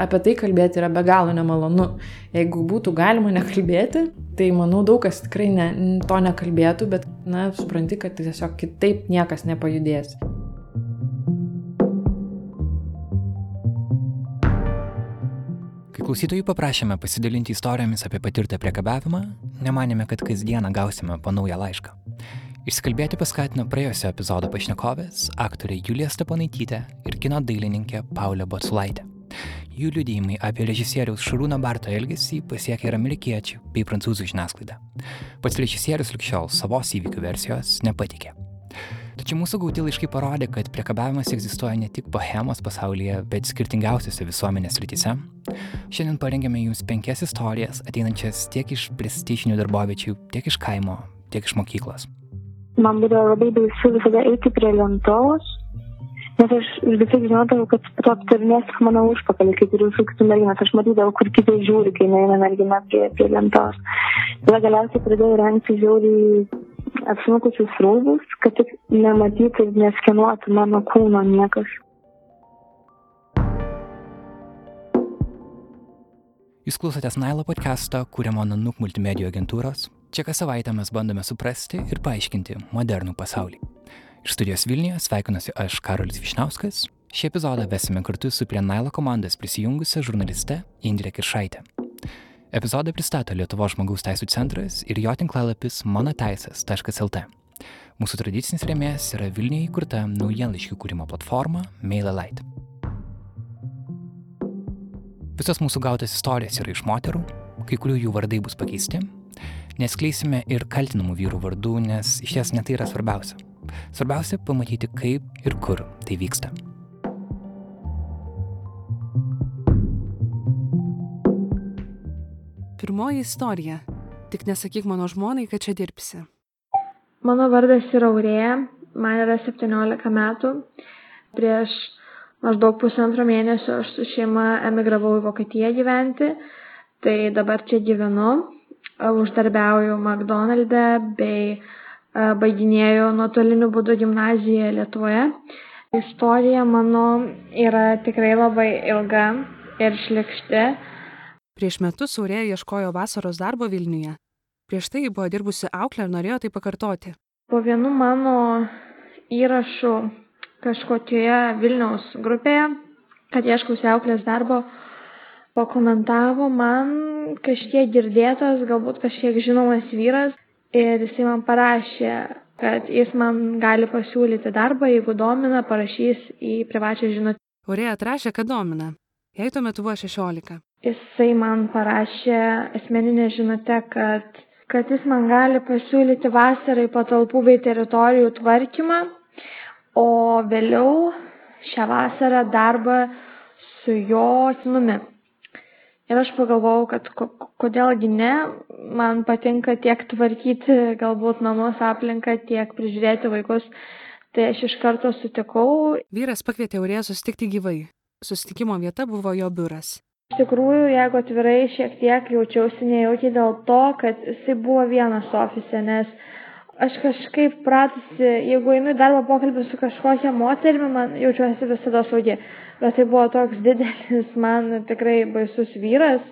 apie tai kalbėti yra be galo nemalonu. Jeigu būtų galima nekalbėti, tai manau daug kas tikrai ne, to nekalbėtų, bet, na, supranti, kad tiesiog kitaip niekas nepajudės. Kai klausytojų paprašėme pasidalinti istorijomis apie patirtą priekabiavimą, nemanėme, kad kasdieną gausime po naują laišką. Išsikalbėti paskatino praėjusio epizodo pašnekovės, aktorė Julija Stepanaitytė ir kino dailininkė Paulė Botsulaitė. Jų liudijimai apie režisieriaus Šarūno Barto elgesį pasiekė ir amerikiečių bei prancūzų žiniasklaidą. Pats režisierius likščiol savos įvykių versijos nepatikė. Tačiau mūsų gauti laiškai parodė, kad priekabiavimas egzistuoja ne tik bohemos pasaulyje, bet skirtingiausiose visuomenės rytise. Šiandien parengėme jums penkias istorijas, ateinančias tiek iš prestižinių darboviečių, tiek iš kaimo, tiek iš mokyklos. Man būdavo labai baisu visada eiti prie lentos, nes aš visai žinodavau, kad to aptarnės mano užpakalį, kaip ir visų kitų merginas. Aš matydavau, kur kiti žiūri, kai neina mergina prie, prie lentos. Tada galiausiai pradėjau rengti žiauriai apsmukusius rūbus, kad tik nematytų ir neskenuotų mano kūno niekas. Jūs klausotės Nailo podcast'o, kuriamo Nanuk multimedijų agentūros. Čia kas savaitę mes bandome suprasti ir paaiškinti modernų pasaulį. Iš studijos Vilniuje sveikinuosi aš Karolis Višnauskas. Šį epizodą vesime kartu su prie Nailo komandos prisijungusią žurnaliste Indrė Kiršaitė. Epizodą pristato Lietuvos žmogaus teisų centras ir jo tinklalapis monoteisės.lt. Mūsų tradicinis rėmėjas yra Vilniuje įkurta naujienlaiškių kūrimo platforma MailerLite. Visos mūsų gautas istorijas yra iš moterų, kai kurių jų vardai bus pakeisti. Neskleisime ir kaltinamų vyrų vardų, nes iš ties netai yra svarbiausia. Svarbiausia pamatyti, kaip ir kur tai vyksta. Pirmoji istorija. Tik nesakyk mano žmonai, kad čia dirbsi. Mano vardas yra Aurėja, man yra 17 metų. Prieš maždaug pusantro mėnesio aš su šeima emigravau į Vokietiją gyventi, tai dabar čia gyvenu, uždarbiauju McDonald'e bei baiginėjau nuotoliniu būdu gimnaziją Lietuvoje. Istorija mano yra tikrai labai ilga ir šlikšti. Prieš metus Aurėja ieškojo vasaros darbo Vilniuje. Prieš tai buvo dirbusi auklę ir norėjo tai pakartoti. Po vienu mano įrašu kažkokioje Vilniaus grupėje, kad ieškausi auklės darbo, pakomentavo man kažkiek girdėtas, galbūt kažkiek žinomas vyras ir jisai man parašė, kad jis man gali pasiūlyti darbą, jeigu domina, parašys į privačią žinutę. Aurėja atrašė, kad domina. Jai tuo metu buvo 16 jisai man parašė asmeninę žinutę, kad, kad jis man gali pasiūlyti vasarai patalpų bei teritorijų tvarkymą, o vėliau šią vasarą darbą su jo sūnumi. Ir aš pagalvojau, kad kodėlgi ne, man patinka tiek tvarkyti galbūt namus aplinką, tiek prižiūrėti vaikus. Tai aš iš karto sutikau. Vyras pakvietė Aurėją susitikti gyvai. Susitikimo vieta buvo jo biuras. Iš tikrųjų, jeigu atvirai, šiek tiek jaučiausi nejaukiai dėl to, kad jisai buvo vienas ofise, nes aš kažkaip pratusi, jeigu einu į darbo pokalbį su kažkokia moterimi, man jaučiuosi visada saugi. Bet tai buvo toks didelis, man tikrai baisus vyras,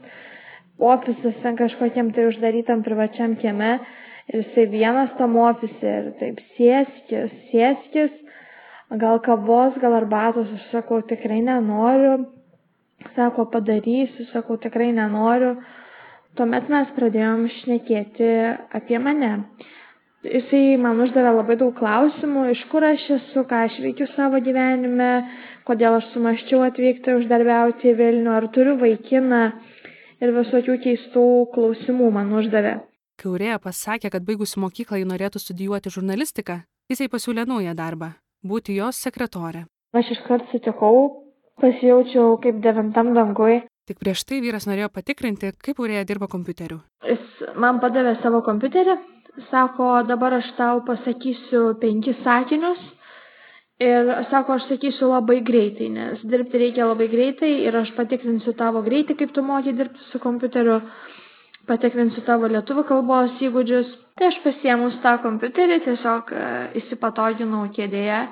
ofisas ten kažkokiam tai uždarytam privačiam kieme ir jisai vienas tam ofise ir taip sėskis, sėskis, gal kavos, gal arbatos, aš sakau, tikrai nenoriu Sako, padarysiu, sakau, tikrai nenoriu. Tuomet mes pradėjom šnekėti apie mane. Jisai man uždavė labai daug klausimų, iš kur aš esu, ką aš veikiu savo gyvenime, kodėl aš sumaščiau atvykti uždarbiauti į Vilnių, ar turiu vaikiną ir visokių keistų klausimų man uždavė. Kai Urėja pasakė, kad baigusi mokyklą jį norėtų studijuoti žurnalistiką, jisai pasiūlė naują darbą - būti jos sekretorė. Aš iškart sutikau, pasijaučiau kaip devintam dangui. Tik prieš tai vyras norėjo patikrinti, kaip Urėja dirba kompiuteriu. Jis man padavė savo kompiuterį, sako, dabar aš tau pasakysiu penkis sakinius. Ir sako, aš sakysiu labai greitai, nes dirbti reikia labai greitai ir aš patikrinsiu tavo greitį, kaip tu moki dirbti su kompiuteriu, patikrinsiu tavo lietuvių kalbos įgūdžius. Tai aš pasiemus tą kompiuterį, tiesiog e, įsipatoginau kėdėje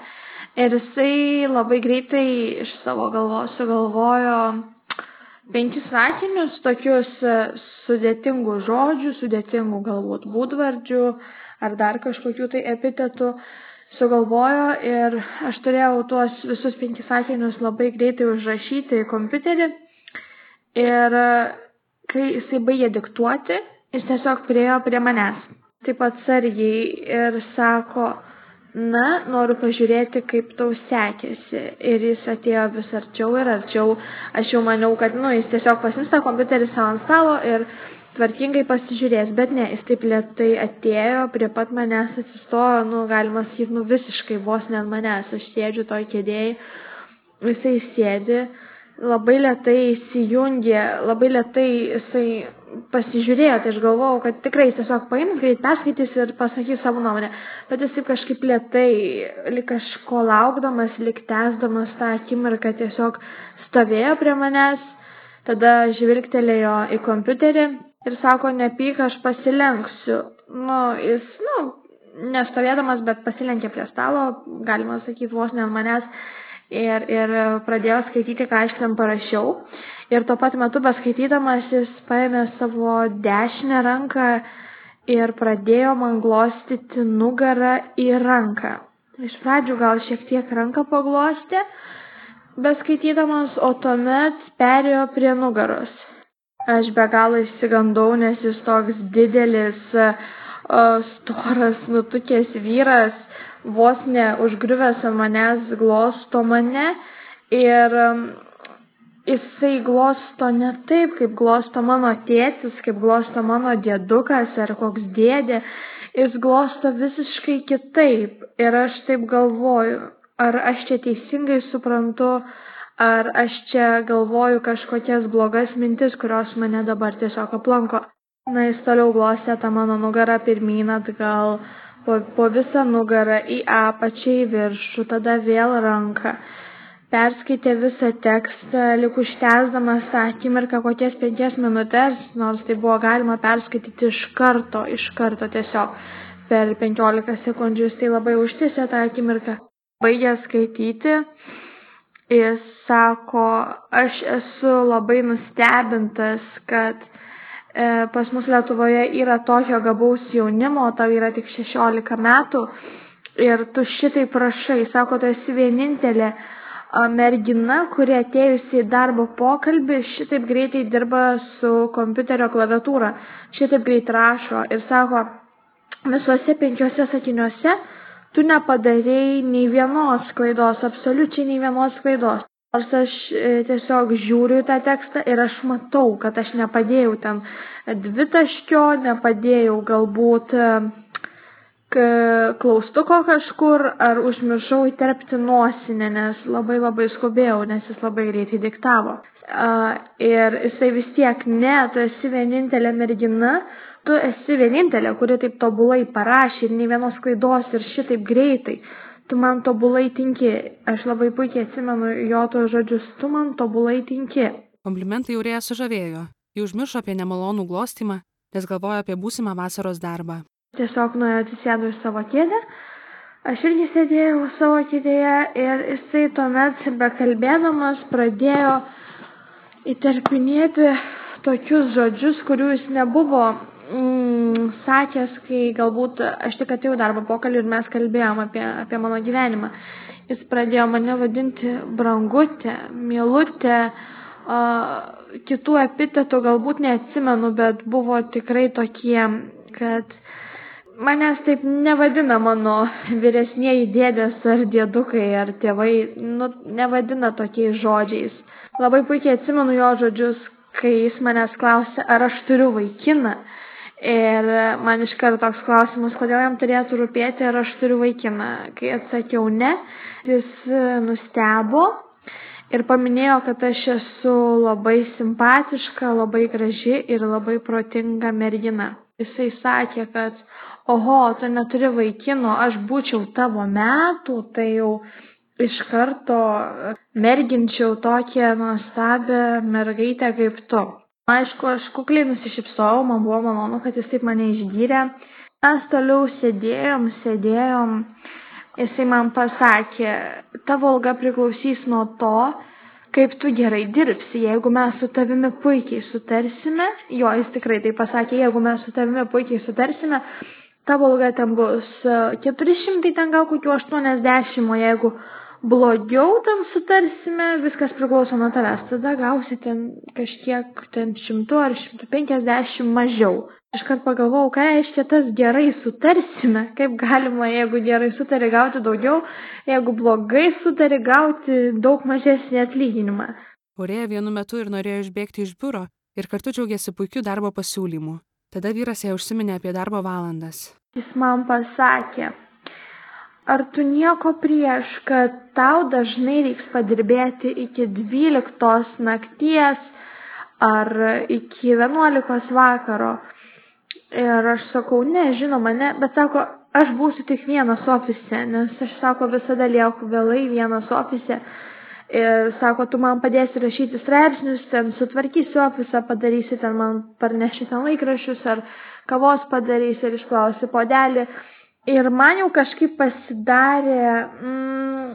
Ir jisai labai greitai iš savo galvos sugalvojo penkis sakinius, tokius e, sudėtingų žodžių, sudėtingų galbūt būdvardžių ar dar kažkokių tai epitetų sugalvojo ir aš turėjau tuos visus penkis sakinius labai greitai užrašyti į kompiuterį ir e, kai jisai baigė diktuoti, jis tiesiog priejo prie manęs, taip atsargiai ir sako, na, noriu pažiūrėti, kaip tau sekėsi. Ir jis atėjo vis arčiau ir arčiau. Aš jau maniau, kad, nu, jis tiesiog pasims tą kompiuterį savo ant stalo ir tvarkingai pasižiūrės, bet ne, jis taip lietai atėjo, prie pat manęs atsistojo, nu, galima sakyti, nu, visiškai vos ne ant manęs, aš sėdžiu toj kėdėjai, jisai sėdi, labai lietai įsijungė, labai lietai jisai pasižiūrėjo, tai aš galvojau, kad tikrai jis tiesiog paims, greit perskaitys ir pasakys savo nuomonę. Bet jis taip kažkaip lietai, lik kažko laukdamas, lik tęsdamas tą akimirką tiesiog stovėjo prie manęs, tada žvilgtelėjo į kompiuterį ir sako, nepyk, aš pasilenksiu. Nu, jis, nu, nestovėdamas, bet pasilenkė prie stalo, galima sakyti, vos ne manęs ir, ir pradėjo skaityti, ką aš ten parašiau. Ir tuo pat metu beskaitydamas jis paėmė savo dešinę ranką ir pradėjo man glostyti nugarą į ranką. Iš pradžių gal šiek tiek ranką paglostė, beskaitydamas, o tuomet perėjo prie nugaros. Aš be galo įsigandau, nes jis toks didelis, storas, nutukęs vyras, vos ne užgriuvęs ant manęs glosto mane ir jisai glosto ne taip, kaip glosto mano tėtis, kaip glosto mano dėdukas ar koks dėdė, jis glosto visiškai kitaip. Ir aš taip galvoju, ar aš čia teisingai suprantu, ar aš čia galvoju kažkokias blogas mintis, kurios mane dabar tiesiog aplanko. Na, jis toliau glostė tą mano nugarą pirmyn atgal po, po visą nugarą į apačią į viršų, tada vėl ranką. Perskaitė visą tekstą, lik užtesdamas tą akimirką kokias penkias minutės, nors tai buvo galima perskaityti iš karto, iš karto tiesiog per 15 sekundžių, tai labai užtėsė tą akimirką. Baigė skaityti, jis sako, aš esu labai nustebintas, kad E, pas mus Lietuvoje yra tokio gabaus jaunimo, tau yra tik 16 metų ir tu šitai prašai, sako, tu esi vienintelė mergina, kuri atėjusi į darbo pokalbį šitaip greitai dirba su kompiuterio klaviatūra, šitaip greit rašo ir sako, visuose penkiuose sakiniuose tu nepadarėjai nei vienos klaidos, absoliučiai nei vienos klaidos. Nors aš e, tiesiog žiūriu tą tekstą ir aš matau, kad aš nepadėjau ten dvitaškio, nepadėjau galbūt e, klaustuko kažkur ar užmiršau įterpti nosinę, nes labai labai skubėjau, nes jis labai greitai diktavo. Ir jisai vis tiek, ne, tu esi vienintelė mergina, tu esi vienintelė, kuri taip tobulai parašė ir nei vienos klaidos ir šitaip greitai tu man tobulai tinki. Aš labai puikiai atsimenu jo tos žodžius, tu man tobulai tinki. Komplimentai Jūrėja sužavėjo. Ji užmiršo apie nemalonų glostimą, nes galvojo apie būsimą vasaros darbą. Tiesiog nuėjo atsisėdo į savo kėdę, aš irgi sėdėjau savo kėdėje ir jisai tuomet, bekalbėdamas, pradėjo įterpinėti tokius žodžius, kurių jis nebuvo mm, sakęs, kai galbūt aš tik atėjau darbo pokalbį ir mes kalbėjom apie, apie mano gyvenimą. Jis pradėjo mane vadinti brangutė, mielutė, uh, kitų epitetų galbūt neatsimenu, bet buvo tikrai tokie, kad manęs taip nevadina mano vyresnieji dėdės ar dėdukai ar tėvai, nu, nevadina tokiais žodžiais. Labai puikiai atsimenu jo žodžius, kai jis manęs klausė, ar aš turiu vaikiną. Ir man iš karto toks klausimas, kodėl jam turėtų rūpėti, ar aš turiu vaikiną. Kai atsakiau ne, jis nustebo ir paminėjo, kad aš esu labai simpatiška, labai graži ir labai protinga mergina. Jisai sakė, kad, oho, tu neturi vaikino, aš būčiau tavo metų, tai jau iš karto merginčiau tokią nuostabią mergaitę kaip tu. Aišku, aš kukliai nusišypsojau, man buvo malonu, kad jis taip mane išgyrė. Mes toliau sėdėjom, sėdėjom. Jisai man pasakė, tavo alga priklausys nuo to, kaip tu gerai dirbsi, jeigu mes su tavimi puikiai sutarsime, jo jis tikrai tai pasakė, jeigu mes su tavimi puikiai sutarsime, tavo alga ten bus 400, ten gal kokiu 80, o jeigu blogiau tam sutarsime, viskas priklauso nuo tavęs, tada gausi ten kažkiek, ten šimtų ar šimtų penkiasdešimt mažiau. Iškart pagalvojau, ką reiškia tas gerai sutarsime, kaip galima, jeigu gerai sutari gauti daugiau, jeigu blogai sutari gauti daug mažesnį atlyginimą. Urėja vienu metu ir norėjo išbėgti iš biuro ir kartu džiaugiasi puikiu darbo pasiūlymu. Tada vyras ją užsiminė apie darbo valandas. Jis man pasakė, ar tu nieko prieš, kad tau dažnai reiks padirbėti iki 12 nakties ar iki 11 vakaro. Ir aš sakau, ne, žinoma, ne, bet sako, aš būsiu tik vienas ofise, nes aš sako, visada lieku vėlai vienas ofise. Ir sako, tu man padėsi rašyti straipsnius, ten sutvarkysi ofisą, padarysi ten man parneši ten laikrašius ar kavos padarysi ir išplausi podelį. Ir man jau kažkaip pasidarė, mm,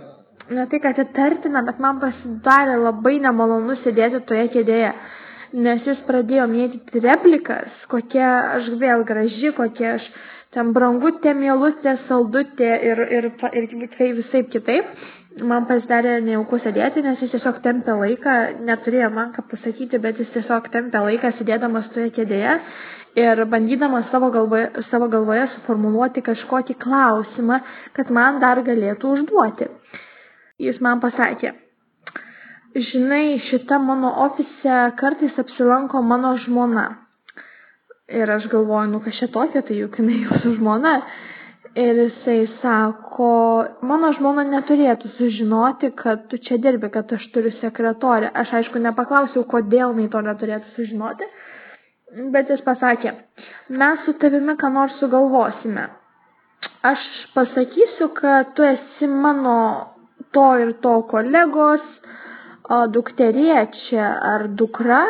ne tai, kad įtartina, bet man pasidarė labai nemalonu sėdėti toje kėdėje, nes jis pradėjo mėtyti replikas, kokia aš vėl graži, kokia aš ten brangutė, mielutė, saldutė ir, ir, ir, ir visai kitaip. Man pasidarė nejaukų sėdėti, nes jis tiesiog tempė laiką, neturėjo man ką pasakyti, bet jis tiesiog tempė laiką sėdėdamas toje kėdėje ir bandydamas savo galvoje, savo galvoje suformuluoti kažkokį klausimą, kad man dar galėtų užduoti. Jis man pasakė, žinai, šita mano ofise kartais apsilanko mano žmona. Ir aš galvoju, nu kas čia tokia, tai juk jinai jūsų žmona. Ir jisai sako, mano žmona neturėtų sužinoti, kad tu čia dirbi, kad aš turiu sekretorę. Aš aišku nepaklausiau, kodėl jinai to neturėtų sužinoti. Bet jis pasakė, mes su tavimi ką nors sugalvosime. Aš pasakysiu, kad tu esi mano to ir to kolegos dukteriečia ar dukra.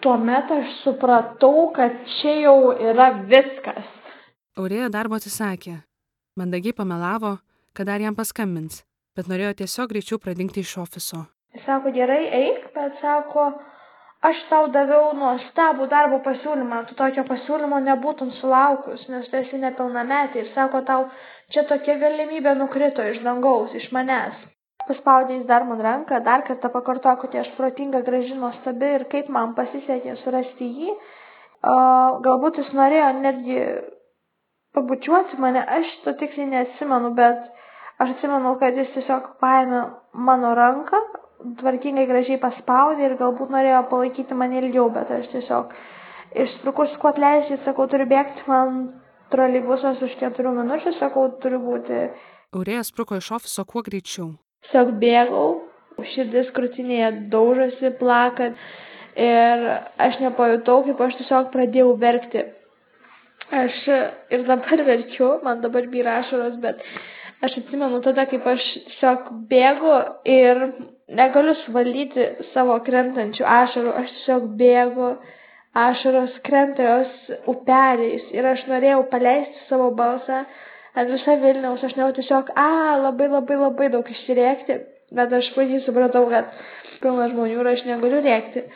Tuomet aš supratau, kad čia jau yra viskas. Aurėja darbo atsisakė. Mandagiai pamelavo, kad dar jam paskambins, bet norėjo tiesiog greičiau pradingti iš ofiso. Sako, gerai, eik, bet sako, aš tau daviau nuostabų darbo pasiūlymą, tu tokio pasiūlymo nebūtum sulaukus, nes tu esi nepilnametė ir sako tau, čia tokia galimybė nukrito iš dangaus, iš manęs. Paspaudė jis dar man ranką, dar kartą pakarto, kad aš protinga, graži, nuostabi ir kaip man pasisekė surasti jį. Uh, galbūt jis norėjo netgi pabučiuoti mane, aš to tiksliai neatsimenu, bet aš atsimenu, kad jis tiesiog paėmė mano ranką, tvarkingai gražiai paspaudė ir galbūt norėjo palaikyti mane ilgiau, bet aš tiesiog išsprukus kuo atleisti, sakau, turiu bėgti, man troleibusas už keturių minučių, sakau, turiu būti. Aurėja spruko iš ofiso kuo greičiau. Tiesiog bėgau, širdis krūtinėje daužosi, plakant ir aš nepajutau, kaip aš tiesiog pradėjau verkti. Aš ir dabar verkiu, man dabar byra ašaros, bet aš atsimenu tada, kaip aš tiesiog bėgu ir negaliu suvaldyti savo krentančių ašarų, aš tiesiog bėgu, ašaros krenta jos upeliais ir aš norėjau paleisti savo balsą ant visą Vilniaus, aš norėjau tiesiog, a, labai labai labai daug išsirėkti, bet aš puikiai supratau, kad pilna žmonių ir aš negaliu rėkti.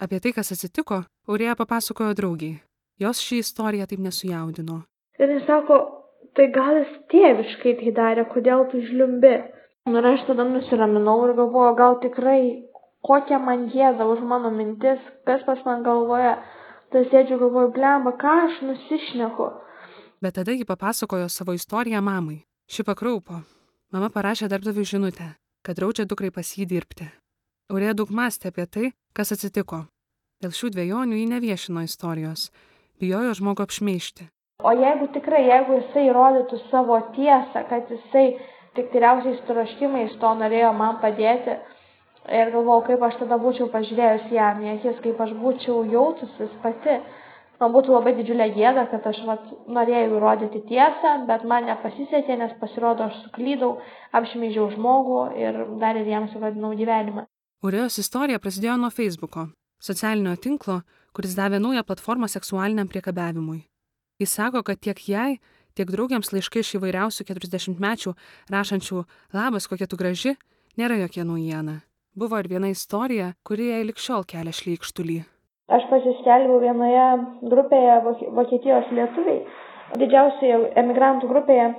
Apie tai, kas atsitiko, Aurėja papasakojo draugiai. Jos šį istoriją taip nesujaudino. Ir jis sako, tai gal jis tėviškai tai darė, kodėl tu žliumbi. Ir aš tada nusiraminau ir galvoju, gal tikrai kokia man gėda už mano mintis, kas pas man galvoja. Tai sėdžiu galvoju, blemba, ką aš nusišneku. Bet tada ji papasakojo savo istoriją mamai. Ši pakraupo. Mama parašė darbdaviui žinutę, kad draudžia dukrai pas jį dirbti. Aurė daug mąstė apie tai, kas atsitiko. Dėl šių dviejonių ji neviešino istorijos, bijojo žmogų apšmeišti. O jeigu tikrai, jeigu jisai įrodytų savo tiesą, kad jisai tik tyriausiais troškimais to norėjo man padėti, ir galvojau, kaip aš tada būčiau pažiūrėjus jam į akis, kaip aš būčiau jautusis pati. Man būtų labai didžiulė gėda, kad aš vat, norėjau įrodyti tiesą, bet man nepasisekė, nes pasirodo aš suklydau, apšmeižiau žmogų ir dar ir jam sugadinau gyvenimą. Urėjos istorija prasidėjo nuo Facebooko, socialinio tinklo, kuris davė naują platformą seksualiniam priekabiavimui. Jis sako, kad tiek jai, tiek draugiams laiškai iš įvairiausių 40-mečių rašančių labas, kokia tu graži, nėra jokia naujiena. buvo ir viena istorija, kuri jai likščiol kelia šleikštulį. Aš pasiskelbiau vienoje grupėje Vokietijos lietuviai, didžiausioje emigrantų grupėje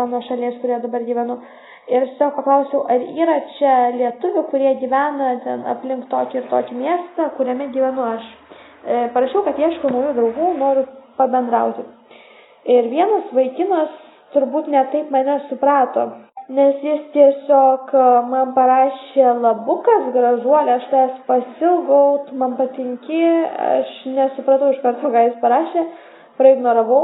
mano šalies, kurioje dabar gyvenu. Ir tiesiog paklausiau, ar yra čia lietuvių, kurie gyvena ten aplink tokį ir tokį miestą, kuriame gyvenu aš. E, parašiau, kad ieškau naujų draugų, noriu pabendrauti. Ir vienas vaikinas turbūt netaip mane suprato, nes jis tiesiog e, man parašė labukas, gražuolė, aš tas pasilgau, tu man patinki, aš nesupratau iš karto, ką jis parašė, praignoravau.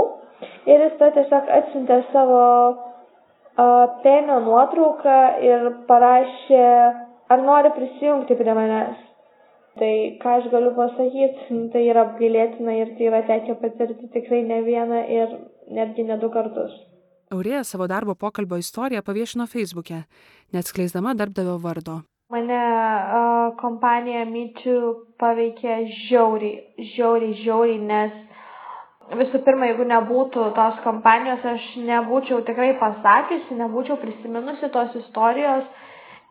Ir jis ta tiesiog atsintė savo uh, penio nuotrauką ir parašė, ar nori prisijungti prie manęs. Tai ką aš galiu pasakyti, tai yra apgailėtina ir tai yra tekę patirti tikrai ne vieną ir netgi ne du kartus. Aurėja savo darbo pokalbio istoriją paviešino Facebook'e, neatskleisdama darbdavio vardo. Mane uh, kompanija Myčių paveikė žiauriai, žiauriai, žiauriai, nes visų pirma, jeigu nebūtų tos kompanijos, aš nebūčiau tikrai pasakiusi, nebūčiau prisiminusi tos istorijos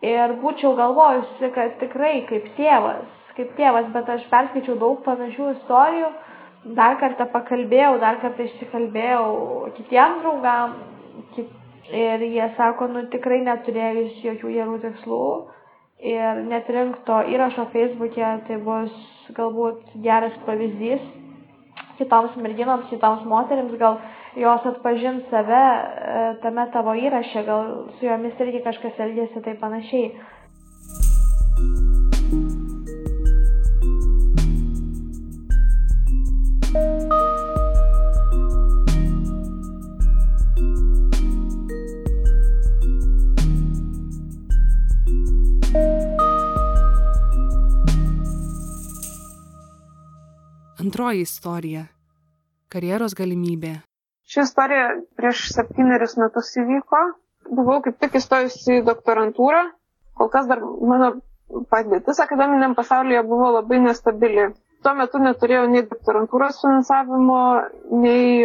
ir būčiau galvojusi, kad tikrai kaip tėvas, kaip tėvas, bet aš perskaičiau daug panašių istorijų, dar kartą pakalbėjau, dar kartą išsikalbėjau kitiem draugam kit... ir jie sako, nu tikrai neturėjus jokių gerų tikslų ir netrink to įrašo Facebook'e, tai bus galbūt geras pavyzdys kitoms merginoms, kitoms moteriams, gal jos atpažins save e, tame tavo įraše, gal su jomis irgi kažkas elgėsi taip panašiai. Antroji istorija - karjeros galimybė. Ši istorija prieš septynerius metus įvyko. Buvau kaip tik įstojusi į doktorantūrą. Kol kas dar mano padėtis akademiniam pasaulyje buvo labai nestabili. Tuo metu neturėjau nei doktorantūros finansavimo, nei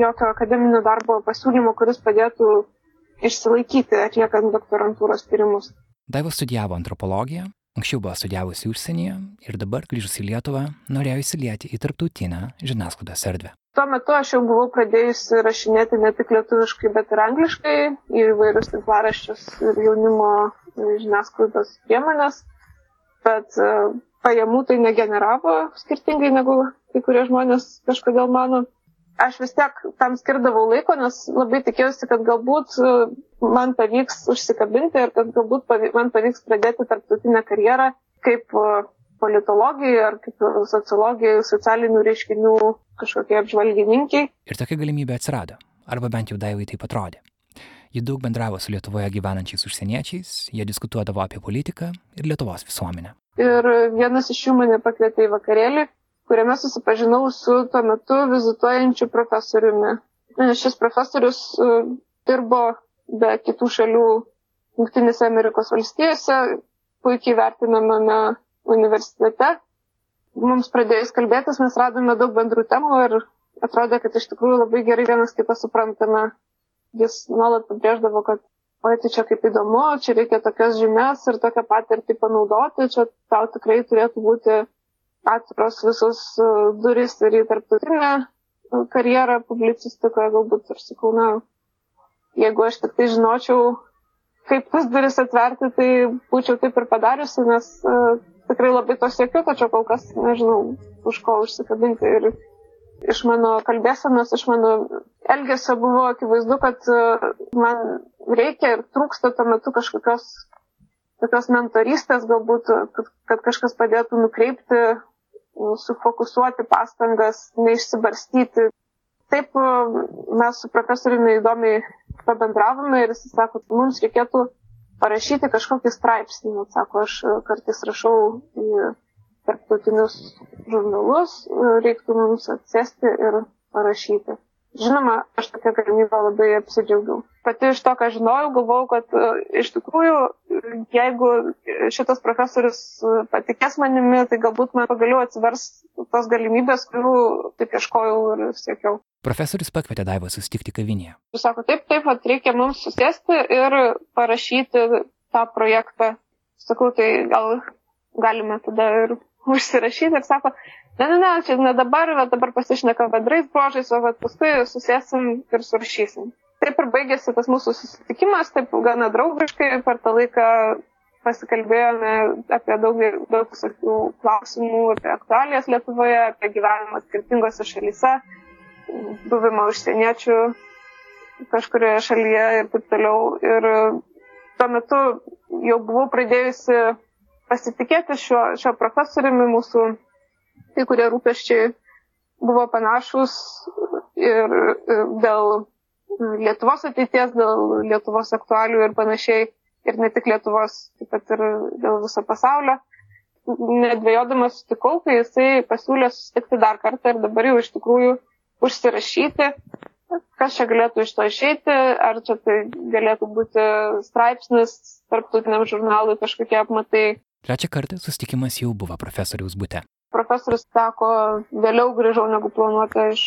jokio akademinio darbo pasiūlymo, kuris padėtų išsilaikyti atliekant doktorantūros tyrimus. Daiva studijavo antropologiją, Anksčiau buvo studijavusi užsienyje ir dabar grįžus į Lietuvą norėjo įsilieti į tarptautinę žiniasklaidos erdvę. Tuo metu aš jau buvau pradėjusi rašinėti ne tik lietuviškai, bet ir angliškai į įvairius tinklaraščius ir jaunimo žiniasklaidos priemonės, bet pajamų tai negeneravo skirtingai negu kai kurie žmonės kažkodėl mano aš vis tiek tam skirdavau laiko, nes labai tikėjausi, kad galbūt e, man pavyks užsikabinti ir kad galbūt pavyks, man pavyks pradėti tarptautinę karjerą kaip e, politologijai ar kaip sociologijai, socialinių reiškinių kažkokie apžvalgininkai. Ir tokia galimybė atsirado, arba bent jau Daivai taip atrodė. Ji daug bendravo su Lietuvoje gyvenančiais užsieniečiais, jie diskutuodavo apie politiką ir Lietuvos visuomenę. Ir vienas iš jų mane pakvietė į vakarėlį kuriame susipažinau su tuo metu vizituojančiu profesoriumi. Šis profesorius e, dirbo be kitų šalių Junktinėse Amerikos valstijose, puikiai vertinamame universitete. Mums pradėjus kalbėtis, mes radome daug bendrų temų ir atrodė, kad iš tikrųjų labai gerai vienas kitą suprantame. Jis nuolat pabrėždavo, kad oi, tai čia kaip įdomu, čia reikia tokias žinias ir tokią patirtį panaudoti, čia tau tikrai turėtų būti atviros visos e, duris ir į tarptautinę e, karjerą publicistikoje, galbūt ir sakau, na, jeigu aš tik tai žinočiau, kaip tas duris atverti, tai būčiau taip ir padariusi, nes uh, tikrai labai to siekiu, tačiau kol kas nežinau, už ko užsikabinti. Ir iš mano kalbėsenos, iš mano elgesio buvo akivaizdu, kad uh, man reikia ir trūksta tuo metu kažkokios tokios mentorystės, galbūt, kad, kad kažkas padėtų nukreipti sufokusuoti pastangas, neišsibarstyti. Taip mes su profesoriumi įdomiai pabendravome ir jis sako, mums reikėtų parašyti kažkokį straipsnį. Sako, aš kartais rašau į tarptautinius žurnalus, reiktų mums atsėsti ir parašyti. Žinoma, aš tokią galimybę labai apsidžiaugiau pati iš to, ką žinojau, galvojau, kad e, iš tikrųjų, jeigu šitas profesorius e, patikės manimi, tai galbūt man pagaliau atsivers tos galimybės, kurių taip ieškojau ir siekiau. Profesorius pakvietė Daivą susitikti kavinėje. Jis sako, taip, taip, vat, reikia mums susėsti ir parašyti tą projektą. sakau, tai gal galime tada ir užsirašyti ir sako, ne, ne, ne, čia ne dabar, bet dabar pasišneka bendrais brožais, o paskui susėsim ir surašysim. Taip ir baigėsi tas mūsų susitikimas, taip gana draugiškai, per tą laiką pasikalbėjome apie daug, daug visokių klausimų, apie aktualijas Lietuvoje, apie gyvenimą skirtingose šalyse, buvimą užsieniečių kažkurioje šalyje ir taip toliau. Ir tuo metu jau buvau pradėjusi pasitikėti šiuo, šio profesoriumi, mūsų kai kurie rūpeščiai buvo panašus ir dėl Lietuvos ateities, dėl Lietuvos aktualių ir panašiai, ir ne tik Lietuvos, taip pat ir dėl viso pasaulio. Nedvėjodamas sutikau, kai jisai pasiūlė susitikti dar kartą ir dabar jau iš tikrųjų užsirašyti, kas čia galėtų iš to išeiti, ar čia tai galėtų būti straipsnis tarptautiniam žurnalui kažkokie apmatai, Trečią kartą susitikimas jau buvo profesoriaus būte. Profesorius sako, vėliau grįžau negu planuota iš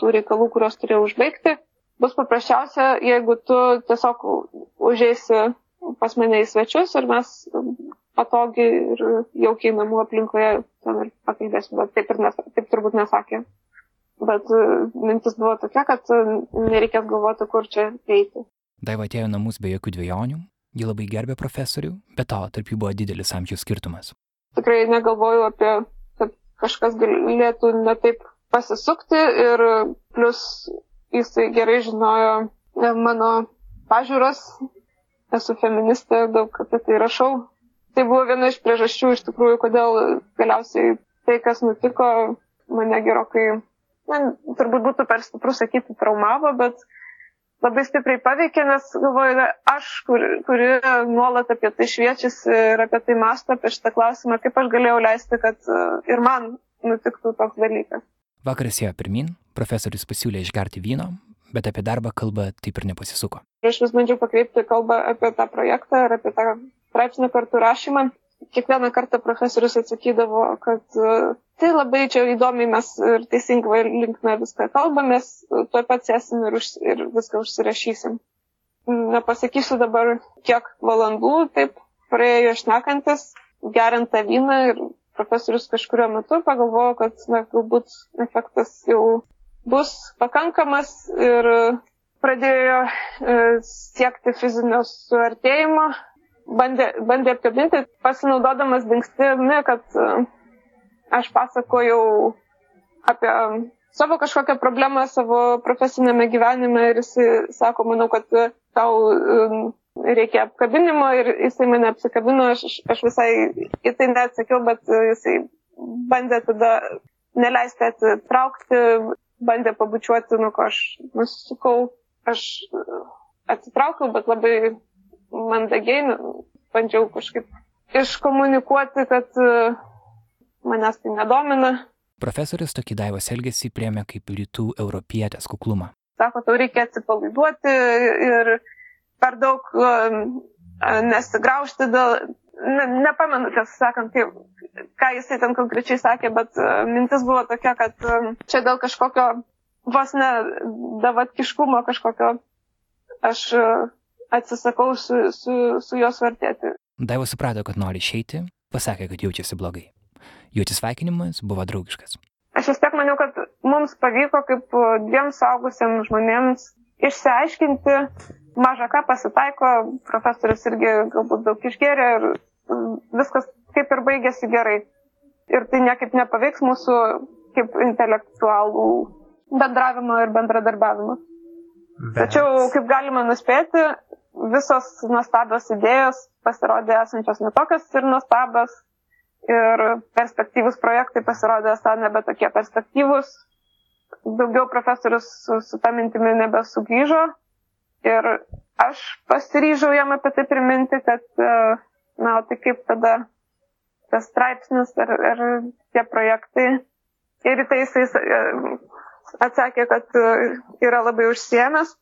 tų reikalų, kuriuos turėjau užbaigti. Bus paprasčiausia, jeigu tu tiesiog užeisi pas mane į svečius ir mes patogiai ir jaukiai namų aplinkoje ten ir pakalbėsim, bet taip, ir nes, taip turbūt nesakė. Bet e, mintis buvo tokia, kad nereikės galvoti, kur čia eiti. Daiva atėjo namus be jokių dviejonių, Ji labai gerbė profesorių, bet to tarp jų buvo didelis amžiaus skirtumas. Tikrai negalvoju apie, kad kažkas galėtų netaip pasisukti ir plus jisai gerai žinojo e, mano pažiūras, esu feministė, daug apie tai rašau. Tai buvo viena iš priežasčių iš tikrųjų, kodėl galiausiai tai, kas nutiko, mane gerokai, man turbūt būtų per stipru sakyti, traumavo, bet labai stipriai paveikė, nes galvoju, aš, kuri, kuri nuolat apie tai šviečiasi ir apie tai masto, apie šitą klausimą, kaip aš galėjau leisti, kad e, ir man nutiktų toks dalykas. Vakaras ėjo pirmin, profesorius pasiūlė išgerti vyno, bet apie darbą kalba taip ir nepasisuko. Aš vis bandžiau pakreipti kalbą apie tą projektą ir apie tą straipsnio kartu rašymą. Kiekvieną kartą profesorius atsakydavo, kad uh, Tai labai čia įdomiai mes ir teisingai linkme viską kalbamės, tuo pat sėsim ir, už, ir viską užsirašysim. Nepasakysiu dabar, kiek valandų taip praėjo išnekantis, geriant tą vyną ir profesorius kažkurio metu pagalvojo, kad na, galbūt efektas jau bus pakankamas ir pradėjo e, siekti fizinio suartėjimo, bandė, bandė apkabinti, pasinaudodamas dingstimi, kad e, aš pasakojau apie savo kažkokią problemą savo profesinėme gyvenime ir jisai sako, manau, kad tau um, reikia apkabinimo ir jisai mane apsikabino, aš, aš visai į tai neatsakiau, bet jisai bandė tada neleisti atsitraukti, bandė pabučiuoti, nuo ko aš nusisukau, aš atsitraukiau, bet labai mandagiai nu, bandžiau kažkaip iškomunikuoti, kad manęs tai nedomina. Profesorius tokį daivos elgesį priemė kaip rytų europietės kuklumą. Sako, tau reikia atsipalaiduoti ir per daug um, nesigraužti dėl, ne, nepamenu, tiesą sakant, kaip, ką jisai ten konkrečiai sakė, bet mintis buvo tokia, kad čia dėl kažkokio vos ne davatkiškumo kažkokio aš atsisakau su, su, su juos vartėti. Daiva suprato, kad nori išeiti, pasakė, kad jaučiasi blogai. Jų atsisveikinimas buvo draugiškas. Aš vis tiek maniau, kad mums pavyko kaip dviem saugusiems žmonėms išsiaiškinti, mažą ką pasitaiko, profesorius irgi galbūt daug išgėrė ir viskas kaip ir baigėsi gerai. Ir tai niekaip nepaveiks mūsų kaip intelektualų bendravimo ir bendradarbiavimo. Bet... Tačiau, kaip galima nuspėti, visos nuostabios idėjos pasirodė esančios netokios ir nuostabios, ir perspektyvus projektai pasirodė esą nebe tokie perspektyvus. Daugiau profesorius su, su tą mintimi nebesugrįžo ir aš pasiryžau jam apie tai priminti, kad, e, na, tai kaip tada tas straipsnis ir, ir tie projektai. Ir į tai jisai e, atsakė, kad e, yra labai užsiemęs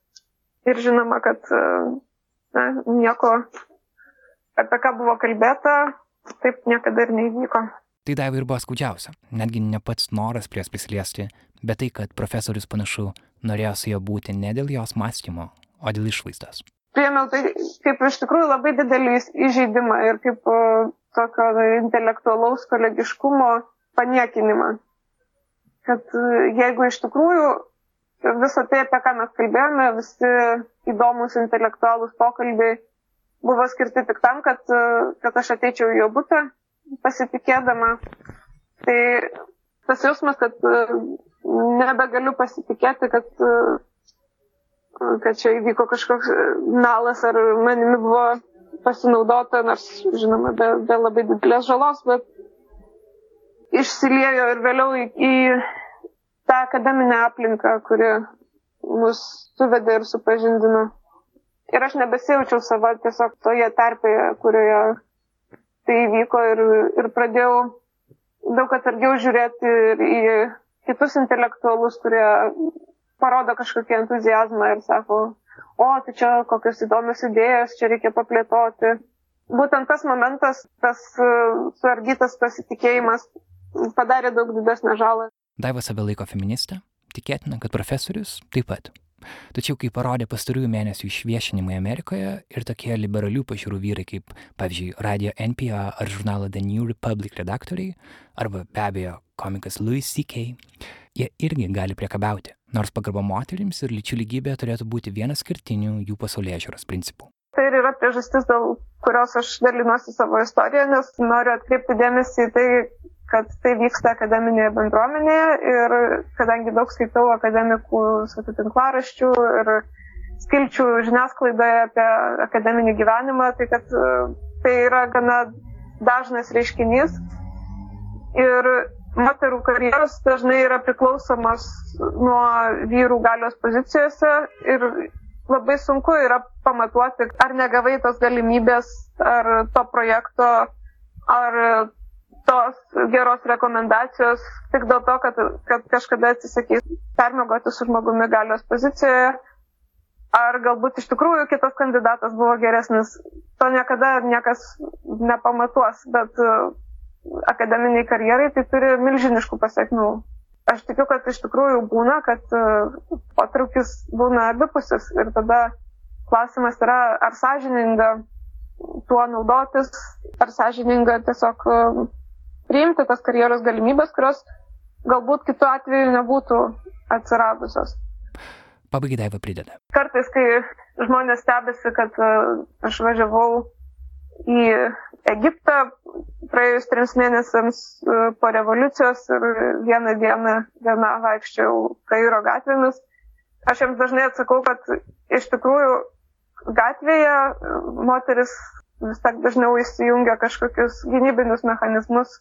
ir žinoma, kad na, nieko apie ką buvo kalbėta, taip niekada ir neįvyko. Tai davai ir buvo skaudžiausia. Netgi ne pats noras prie jos prisiliesti, bet tai, kad profesorius panašu norėjo su juo būti ne dėl jos mąstymo, o dėl išvaizdos. priemiau tai kaip iš tikrųjų labai didelį įžeidimą ir kaip uh, tokio intelektualaus kolegiškumo paniekinimą. Kad uh, jeigu iš tikrųjų visą tai, apie ką mes kalbėjome, visi įdomus intelektualūs pokalbiai buvo skirti tik tam, kad, kad aš ateičiau į jo būtą pasitikėdama. Tai tas jausmas, kad nebegaliu pasitikėti, kad, kad čia įvyko kažkoks melas ar manimi buvo pasinaudota, nors, žinoma, be, be labai didelės žalos, bet išsiliejo ir vėliau į, į tą akademinę aplinką, kuri mus suvedė ir supažindino. Ir aš nebesijaučiau savo tiesiog toje terpėje, kurioje tai įvyko ir, ir pradėjau daug atsargiau žiūrėti ir į kitus intelektualus, kurie parodo kažkokį entuzijazmą ir sako, o, tai čia kokios įdomios idėjos, čia reikia paplėtoti. Būtent tas momentas, tas suardytas pasitikėjimas padarė daug didesnę žalą. Daiva save laiko feministė, tikėtina, kad profesorius taip pat. Tačiau, kai parodė pastarųjų mėnesių išviešinimai Amerikoje ir tokie liberalių pažiūrų vyrai kaip, pavyzdžiui, radio NPR ar žurnalo The New Republic redaktoriai, arba be abejo komikas Louis C.K., jie irgi gali priekabiauti, nors pagarba moterims ir lyčių lygybė turėtų būti vienas skirtinių jų pasaulyje žiūros principų. Tai ir yra priežastis, dėl kurios aš dalinuosi savo istoriją, nes noriu atkreipti dėmesį į tai, kad tai vyksta akademinėje bendruomenėje ir kadangi daug skaitau akademikų tinklaraščių ir skilčių žiniasklaidoje apie akademinį gyvenimą, tai kad e, tai yra gana dažnas reiškinys. Ir moterų karjeros dažnai yra priklausomas nuo vyrų galios pozicijose ir labai sunku yra pamatuoti, ar negavai tos galimybės, ar to projekto, ar tos geros rekomendacijos tik dėl to, kad, kad kažkada atsisakys permegoti su žmogumi galios pozicijoje, ar galbūt iš tikrųjų kitas kandidatas buvo geresnis, to niekada niekas nepamatuos, bet uh, akademiniai karjerai tai turi milžiniškų pasiekmių. Aš tikiu, kad iš tikrųjų būna, kad uh, potraukis būna abipusis ir tada klausimas yra, ar sąžininga tuo naudotis, ar sąžininga tiesiog uh, priimti tas karjeros galimybės, kurios galbūt kitu atveju nebūtų atsiradusios. Pabaigai Daiva prideda. Kartais, kai žmonės stebisi, kad e, aš važiavau į Egiptą praėjus trims mėnesiams e, po revoliucijos ir vieną dieną viena vaikščiau Kairo gatvėmis, aš jiems dažnai atsakau, kad iš tikrųjų gatvėje moteris vis tiek dažniau įsijungia kažkokius gynybinius mechanizmus,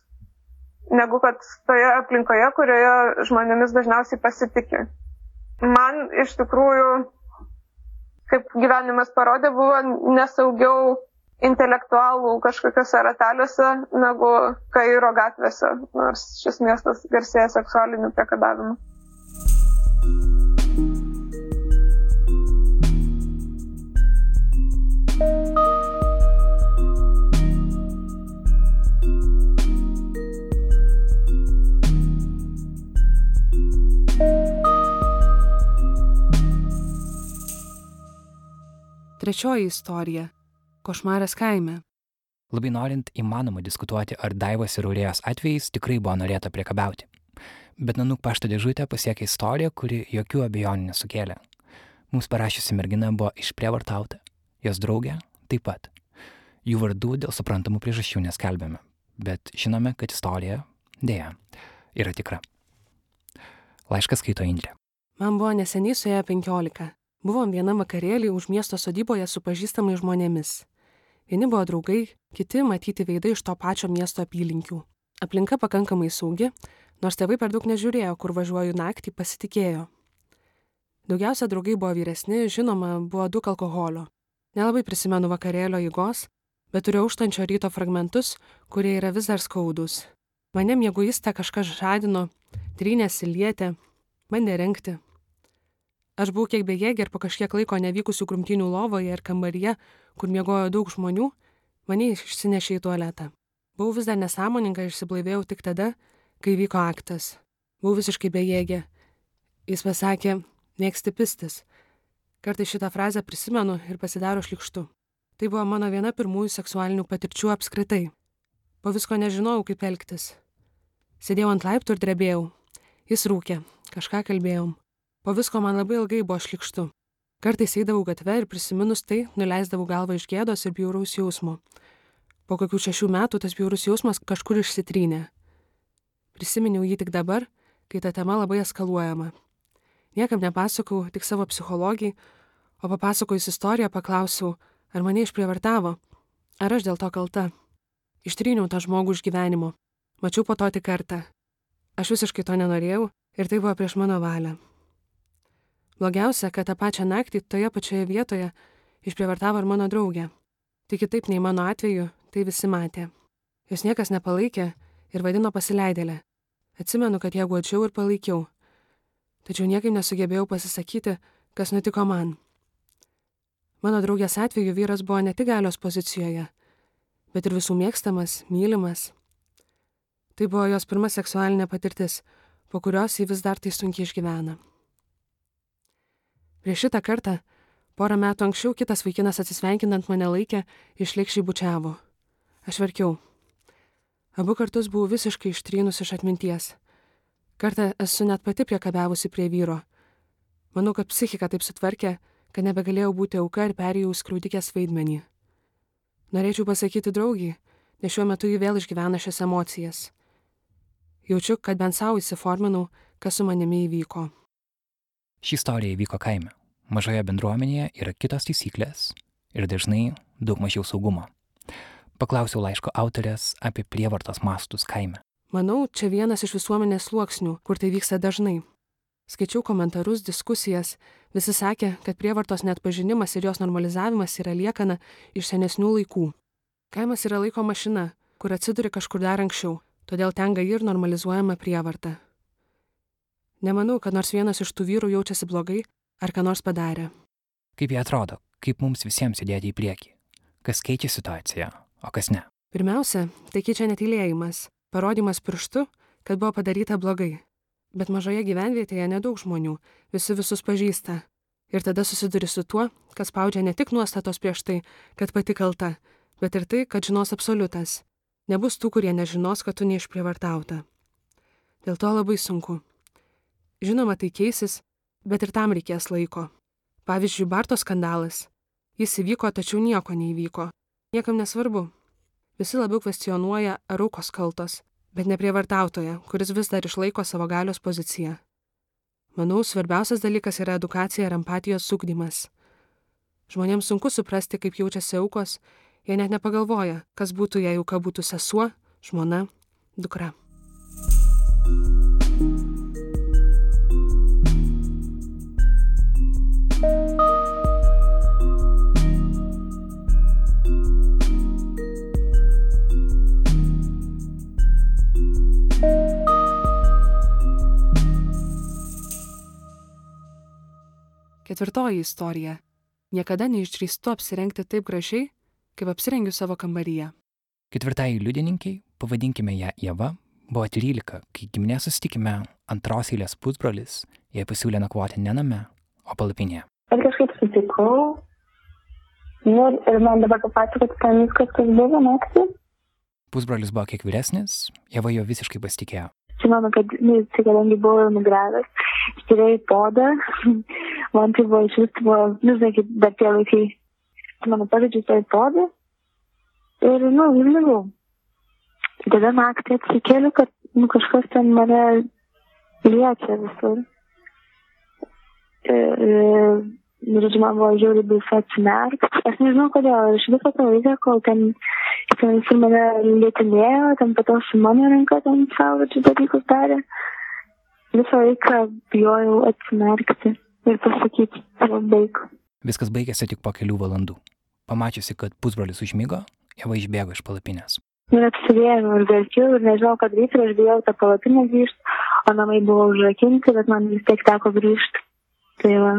negu kad toje aplinkoje, kurioje žmonėmis dažniausiai pasitikė. Man iš tikrųjų, kaip gyvenimas parodė, buvo nesaugiau intelektualų kažkokiuose rateliuose negu Kairo gatvėse, nors šis miestas garsėja seksualiniu priekabiavimu. Trečioji istorija - košmaras kaime. Labai norint įmanoma diskutuoti, ar Daivos ir Aurėjos atvejais tikrai buvo norėta priekabiauti. Bet Nanuk pašto dėžutę pasiekė istorija, kuri jokių abejonių nesukėlė. Mums parašysi mergina buvo išprievartauta, jos draugė taip pat. Jų vardų dėl suprantamų priežasčių neskelbėme, bet žinome, kad istorija, dėja, yra tikra. Laiškas skaito Indrė. Man buvo neseniai suėję 15. Buvom vienam vakarėlį už miesto sodyboje su pažįstamais žmonėmis. Vieni buvo draugai, kiti matyti veidai iš to pačio miesto apylinkių. Aplinka pakankamai saugi, nors tėvai per daug nežiūrėjo, kur važiuoju naktį, pasitikėjo. Daugiausia draugai buvo vyresni, žinoma, buvo daug alkoholio. Nelabai prisimenu vakarėlio įgos, bet turiu užtančio ryto fragmentus, kurie yra vis dar skaudus. Mane mėguistą kažkas žadino, trynėsi lietė, bandė renkti, Aš buvau kiek bejėgė ir po kažkiek laiko nevykusių grumtinių lovoje ir kambaryje, kur miegojo daug žmonių, mane išsinešė į tualetą. Buvau vis dar nesąmoninga ir išsiblaivėjau tik tada, kai vyko aktas. Buvau visiškai bejėgė. Jis pasakė, mėgsti pistis. Kartai šitą frazę prisimenu ir pasidaro šlikštu. Tai buvo mano viena pirmųjų seksualinių patirčių apskritai. Po visko nežinojau, kaip elgtis. Sėdėjau ant laiptų ir drebėjau. Jis rūkė, kažką kalbėjom. Po visko man labai ilgai buvo šlikštu. Kartais eidavau gatve ir prisiminus tai, nuleisdavau galvą iš gėdos ir bjauraus jausmo. Po kokių šešių metų tas bjaurus jausmas kažkur išsitrynė. Prisiminiau jį tik dabar, kai ta tema labai eskaluojama. Niekam nepasakau, tik savo psichologijai, o papasakojus istoriją paklausiau, ar mane išprievartavo, ar aš dėl to kalta. Ištryniau tą žmogų iš gyvenimo. Mačiau po to tik kartą. Aš visiškai to nenorėjau ir tai buvo prieš mano valią. Blogiausia, kad tą pačią naktį toje pačioje vietoje išprievartavo ir mano draugė. Tik kitaip nei mano atveju, tai visi matė. Jos niekas nepalaikė ir vadino pasileidėlę. Atsimenu, kad ją guodžiau ir palaikiau. Tačiau niekaip nesugebėjau pasisakyti, kas nutiko man. Mano draugės atveju vyras buvo ne tik galios pozicijoje, bet ir visų mėgstamas, mylimas. Tai buvo jos pirma seksualinė patirtis, po kurios jį vis dar tai sunkiai išgyvena. Prieš šitą kartą, porą metų anksčiau kitas vaikinas atsisveikinant mane laikė, išlikščiai bučiavo. Aš verkiau. Abu kartus buvau visiškai ištrynus iš atminties. Kartą esu net pati priekabiavusi prie vyro. Manau, kad psichika taip sutvarkė, kad nebegalėjau būti auka ir perėjau skriaudikės vaidmenį. Norėčiau pasakyti draugiai, nes šiuo metu jį vėl išgyvena šias emocijas. Jaučiu, kad bent savo įsiforminau, kas su manimi įvyko. Ši istorija įvyko kaime. Mažoje bendruomenėje yra kitos taisyklės ir dažnai daug mažiau saugumo. Paklausiau laiško autorės apie prievartos mastus kaime. Manau, čia vienas iš visuomenės sluoksnių, kur tai vyksta dažnai. Skaičiau komentarus, diskusijas, visi sakė, kad prievartos net pažinimas ir jos normalizavimas yra liekana iš senesnių laikų. Kaimas yra laiko mašina, kur atsiduri kažkur dar anksčiau, todėl tenga ir normalizuojama prievarta. Nemanau, kad nors vienas iš tų vyrų jaučiasi blogai ar ką nors padarė. Kaip jie atrodo, kaip mums visiems judėti į priekį? Kas keičia situaciją, o kas ne. Pirmiausia, tai keičia netylėjimas, parodymas pirštu, kad buvo padaryta blogai. Bet mažoje gyvenvietėje nedaug žmonių, visi visus pažįsta. Ir tada susiduri su tuo, kas spaudžia ne tik nuostatos prieš tai, kad pati kalta, bet ir tai, kad žinos absoliutas. Nebus tų, kurie nežinos, kad tu neišprievartauta. Dėl to labai sunku. Žinoma, tai keisis, bet ir tam reikės laiko. Pavyzdžiui, Barto skandalas. Jis įvyko, tačiau nieko neįvyko. Niekam nesvarbu, Visi labiau kvestionuoja ar aukos kaltos, bet ne prievartautoje, kuris vis dar išlaiko savo galios poziciją. Manau, svarbiausias dalykas yra edukacija ir empatijos sugdymas. Žmonėms sunku suprasti, kaip jaučiasi aukos, jie net nepagalvoja, kas būtų, jei auka būtų sesuo, žmona, dukra. Ketvirtoji istorija. Niekada neišdrįstu apsirengti taip gražiai, kaip apsirengiu savo kambaryje. Ketvirtai liudininkiai, pavadinkime ją Jeva, buvo 13, kai giminės susitikime antros eilės pusbrolis jai pasiūlė nakvoti ne name, o palapinėje. Aš kažkaip sutikau. Nu, ir man dabar papasakot, ten viskas, kas buvo naktį. Pusbrolis buvo kiek vyresnis, Jeva jo visiškai pasitikėjo. Žinoma, kad, nu, tai kadangi buvo nugravęs, žiūrėjau į podą, man tai buvo iš vis, nu, kaip dar tie laikai, mano pavyzdžiui, tai podą ir, nu, užmigau. Tada naktį atsikėliu, kad, nu, kažkas ten mane liečia visur. Ir, ir žodžiu, man buvo žiauriai baisu atsimerkti. Aš nežinau kodėl, iš viso to laiką, kol ten, ten su mane lietinėjo, ten pato su mano ranka ten savo, žodžiu, dalykus darė. Visą laiką bijojau atsimerkti ir pasakyti, savo baig. Viskas baigėsi tik po kelių valandų. Pamačiusi, kad pusbrolis užmygo, Jeva išbėgo iš palapinės. Ir apsivėjau ir verkiau ir nežinau, daryti, ir aš bijau tą palapinę grįžti, o namai buvo užrakinti, bet man vis tiek teko grįžti. Tai va.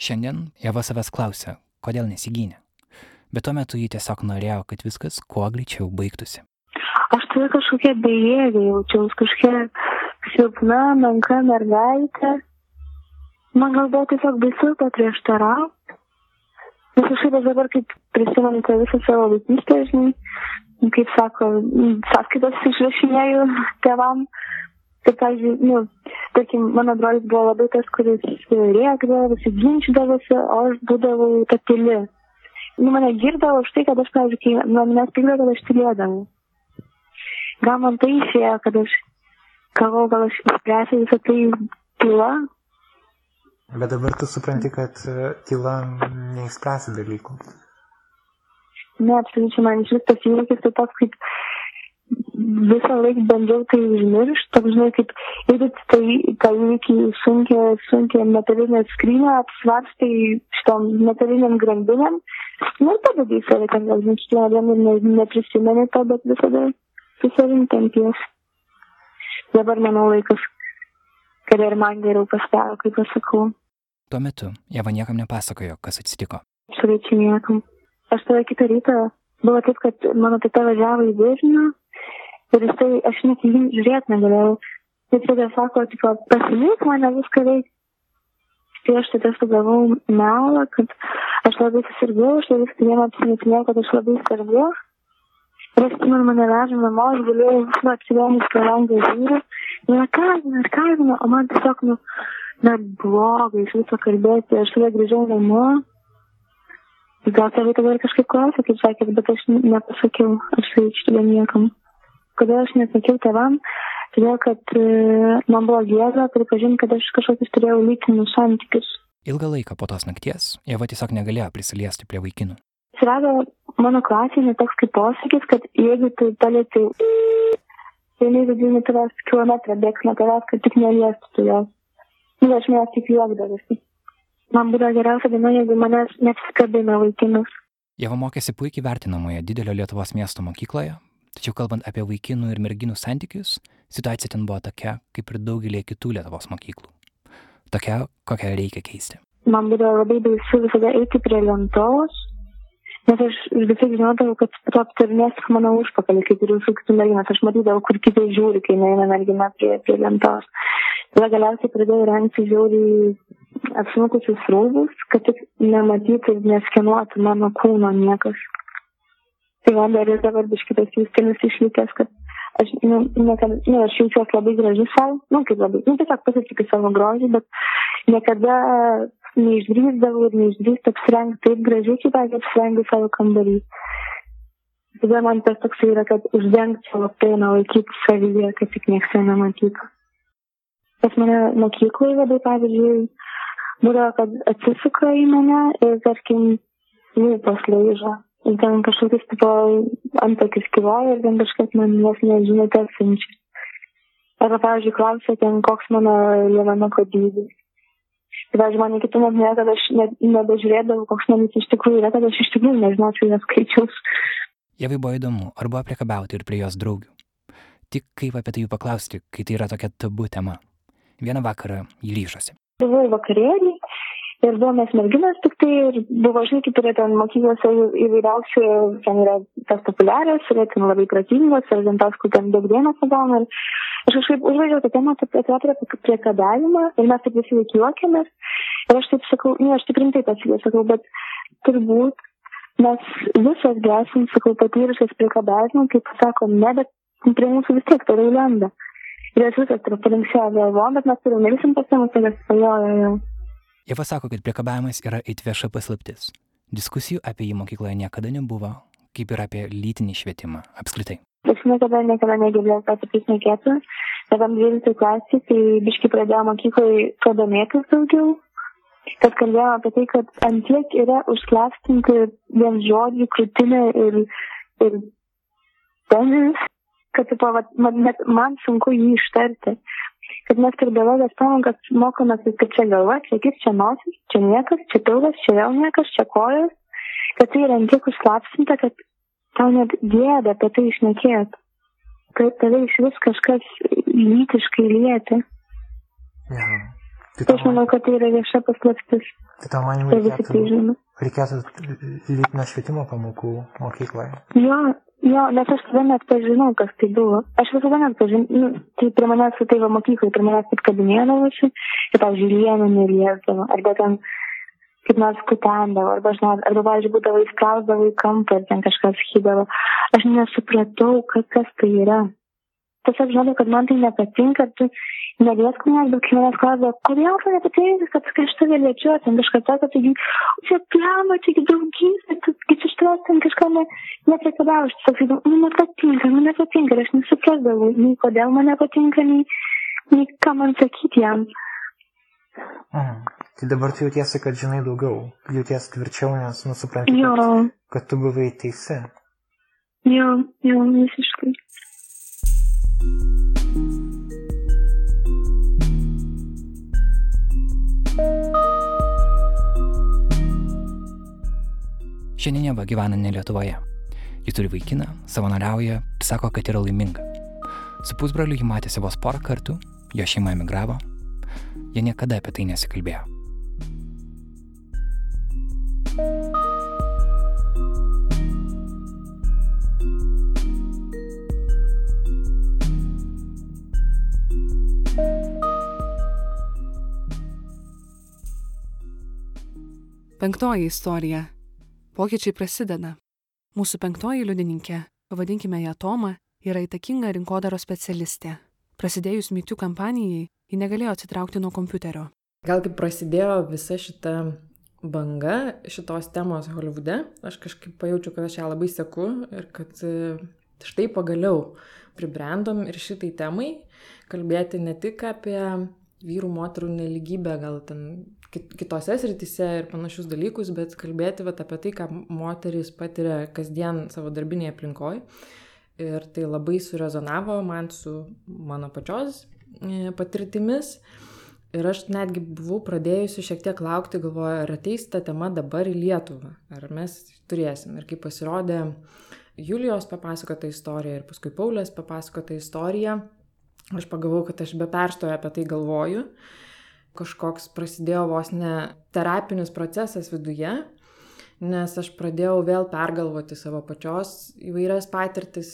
Šiandien Jeva savęs klausia, kodėl nesigynė. Bet tuo metu ji tiesiog norėjo, kad viskas kuo greičiau baigtųsi. Aš turiu kažkokią bejėgę jaučiaus, kažkokia silpna, menka mergaitė. Man gal buvo tiesiog baisu paprieštarauti. Nes aš šiaip dabar kaip prisimenu tą visą savo vaikystę, žinai, kaip sako, sąskaitas išrašinėjau tevam. Tai, pavyzdžiui, nu, tarkim, mano brolis buvo labai tas, kuris rėkdavo, ginčydavosi, o aš būdavau ta tyli. Nu, mane girdavo už tai, kad aš, pavyzdžiui, kai nuo manęs pykdavo, kad aš tylėdavau. Gal man tai išėjo, kad aš galvojau, gal aš išspręsiu visą tai tyla. Bet dabar tu supranti, kad e, tyla neišspręsi dalykų. Ne, absoliučiai man iš vis tas įvykis tai toks kaip visą laiką bandžiau tai užmiršti, toks žinai, kaip jeigu tai tą įvykį sunkia, sunkia metalinė skrynė apsvarstai šitom metaliniam grandinėm, nu ir padedi į save ten, gal žinai, kiekvieną dieną ne, neprisimeni to, bet visada su savim tempies. Dabar manau laikas, kad ir man geriau pasidaro, kaip aš sakau. Tuo metu Jeva niekam nepasakojo, kas atsitiko. Absoliučiai niekam. Aš tada kitą rytą buvo taip, kad mano teta važiavo į Vilnių ir jisai, aš net jį žiūrėti negalėjau. Ir tada sako, tipo, pasilik mane viską veikti. Tai aš tada sugalvojau melą, kad aš labai susirgau, aš labai vieną apsimetinėjau, kad aš labai sergu. Atsimenu, mane vežė namo, aš galėjau nu, atsivenus pro langą žiūrį. Ir mane kalbina, ir kalbina, o man tiesiog, nu, net blogai iš viso kalbėti. Aš tada grįžau namo. Gal tėvai tada ir kažkaip klausė, kaip sakėt, bet aš nepasakiau, aš tai šitą niekam. Kodėl aš nesakiau tėvam? Todėl, kad e, man buvo gėda pripažinti, kad aš kažkokius turėjau lytinius santykius. Ilgą laiką po tos nakties Jeva tiesiog negalėjo prisiliesti prie vaikinų. Atsirado mano klasėje toks kaip posakis, kad jeigu tu palėtai, tai jinai vidinį tavęs kilometrą bėgs nuo tavęs, kad tik neliestų jos. Nu, aš mes tik juokdavosi. Man būdavo geriausia diena, jeigu manęs neapsikabina vaikinus. Jeva mokėsi puikiai vertinamoje didelio Lietuvos miesto mokykloje, tačiau kalbant apie vaikinų ir merginų santykius, situacija ten buvo tokia, kaip ir daugelį kitų Lietuvos mokyklų. Tokia, kokią reikia keisti. Man būdavo labai baisu visada eiti prie lentos, nes aš visai žinodavau, kad po to aptarinės mano užpakalį, kaip ir visų kitų merginas. Aš matydavau, kur kiti žiūri, kai neina mergina prie, prie lentos. Tada galiausiai pradėjau rengti žiauriai apsmukusius rūbus, kad tik nematytų ir neskenuotų mano kūno niekas. Tai man dar ir dabar biškitas įstinis išlikęs, kad aš, nu, niekada, nu, aš jaučiuosi labai graži savo, nu, kaip labai, nu, tiesiog pasitikiu savo grožį, bet niekada neišdrįsdavau ir neišdrįstu apsirengti taip gražiai, kaip aš apsirengiu savo kambarį. Tada man tas toks yra, kad uždengti savo pėną, laikyti savyje, kad tik niekas nematytų. Pas mane mokykloje labai, pavyzdžiui, būdavo, kad atsisuka į mane ir, tarkim, lūpas laižo. Ir ten kažkokius tipo antakis kivoja ir ten kažkas man jas nežinutę siunčia. Arba, pavyzdžiui, klausia ten, koks mano lievanoko dydis. Tai, pavyzdžiui, man iki tų ne, kad aš net nebežiūrėdavau, koks jis iš tikrųjų yra, kad aš iš tikrųjų nežinočiau jo skaičiaus. Jevai buvo įdomu, ar buvo priekabiauti ir prie jos draugių. Tik kaip apie tai jų paklausti, kai tai yra tokia tabu tema. Vieną vakarą jį ryšosi. Buvau vakarėlį ir buvome merginos tik tai ir buvo, žinai, kaip yra ten mokyklose įvairiausių, ten yra tas populiarios, yra ten labai protingos, ir ten tos, kur ten daug dėmesio gauna. Aš kažkaip užvažiavau tą temą apie teatrą prie kadavimą ir mes taip visi juokėmės. Ir aš taip sakau, ne, aš tik rimtai pasakiau, sakau, bet turbūt mes visos gesim, sakau, patyrusios prie kadavimo, kaip sakom, ne, bet prie mūsų vis tiek toliau lenda. Ir aš visas truputį linksėjo galvom, bet mes turim nelsim pasimus, tai mes pajojo jau. Jie pasako, kad priekabiavimas yra it vieša paslaptis. Diskusijų apie jį mokykloje niekada nebuvo, kaip ir apie lytinį švietimą apskritai. Aš niekada, niekada negirdėjau, kad apie tai šnekėtų. Tada 12 klasį, tai biškai pradėjau mokykloje to domėtis daugiau. Kad kalbėjome apie tai, kad ant tiek yra užklastinti vien žodžių, krūtinė ir, ir tenis, kad tipo, vat, man, net man sunku jį ištarti. Kad mes per biologijos pamokas mokomės, kad čia galva, čia akis, čia nosis, čia niekas, čia pilvas, čia vėl niekas, čia kojas. Kad tai yra tiek užslapsinta, kad tau net gėda apie tai išnekėti. Kad tave iš vis kažkas lytiškai lieti. Ja. Tai aš manau, kad tai yra vieša paslaptis. Tai tau man Tai visi tai reikėtų reikėtų lytinio švietimo pamokų mokykloje. Jo, jo, nes aš tada net pažinau, kas tai buvo. Aš visada net pažinau, nu, tai prie manęs su tėvo mokyklai, prie manęs taip kabinėdavosi, ir, pavyzdžiui, lienų neliesdavo, arba ten kaip nors kutendavo, arba, žinot, arba, pavyzdžiui, būdavo įsprausdavo į kampą ir ten kažkas skydavo. Aš nesupratau, kas tai yra. Tiesiog žinau, kad man tai nepatinka, tu neliesk manęs, bet kai manęs klausdavo, kodėl tu nepatinka, kad kai aš tave liečiu, ten kažką tokio, taigi, čia plama, čia daugybė, kai čia štos ten kažką ne, nepriekabavo, aš tiesiog sakydavau, nu, man patinka, man nepatinka, ir aš nesuprasdavau, nei kodėl man nepatinka, nei, nei ką man sakyti jam. Mhm. Tai dabar tu jautiesi, kad žinai daugiau, jautiesi tvirčiau, nes nusipranti, kad, kad tu buvai teisi. jo, jo, visiškai. Šiandien Ieva gyvena ne Lietuvoje. Ji turi vaikiną, savanoriauja sako, kad yra laiminga. Su pusbroliu ji matėsi vos porą kartų, jo šeima emigravo, jie niekada apie tai nesikalbėjo. Penktoji istorija. Pokyčiai prasideda. Mūsų penktoji liudininkė, pavadinkime ją Toma, yra įtakinga rinkodaros specialistė. Prasidėjus mytių kampanijai, ji negalėjo atsitraukti nuo kompiuterio. Gal kaip prasidėjo visa šita banga šitos temos Holivude, aš kažkaip pajaučiu, kad aš ją labai seku ir kad e, štai pagaliau pribrendom ir šitai temai kalbėti ne tik apie vyrų, moterų neligybę, gal ten kit- kitose srityse ir panašius dalykus, bet kalbėti vat, apie tai, ką moteris patiria kasdien savo darbinėje aplinkoje. Ir tai labai surezonavo man su mano pačios e, patirtimis. Ir aš netgi buvau pradėjusi šiek tiek laukti, galvoju, ar ateis ta tema dabar į Lietuvą, ar mes turėsim. Ir kai pasirodė Julijos papasakota istorija ir paskui Paulės papasakota istorija, aš pagalvojau, kad aš be perstojo apie tai galvoju. Kažkoks prasidėjo vos ne terapinis procesas viduje, nes aš pradėjau vėl pergalvoti savo pačios įvairias patirtis.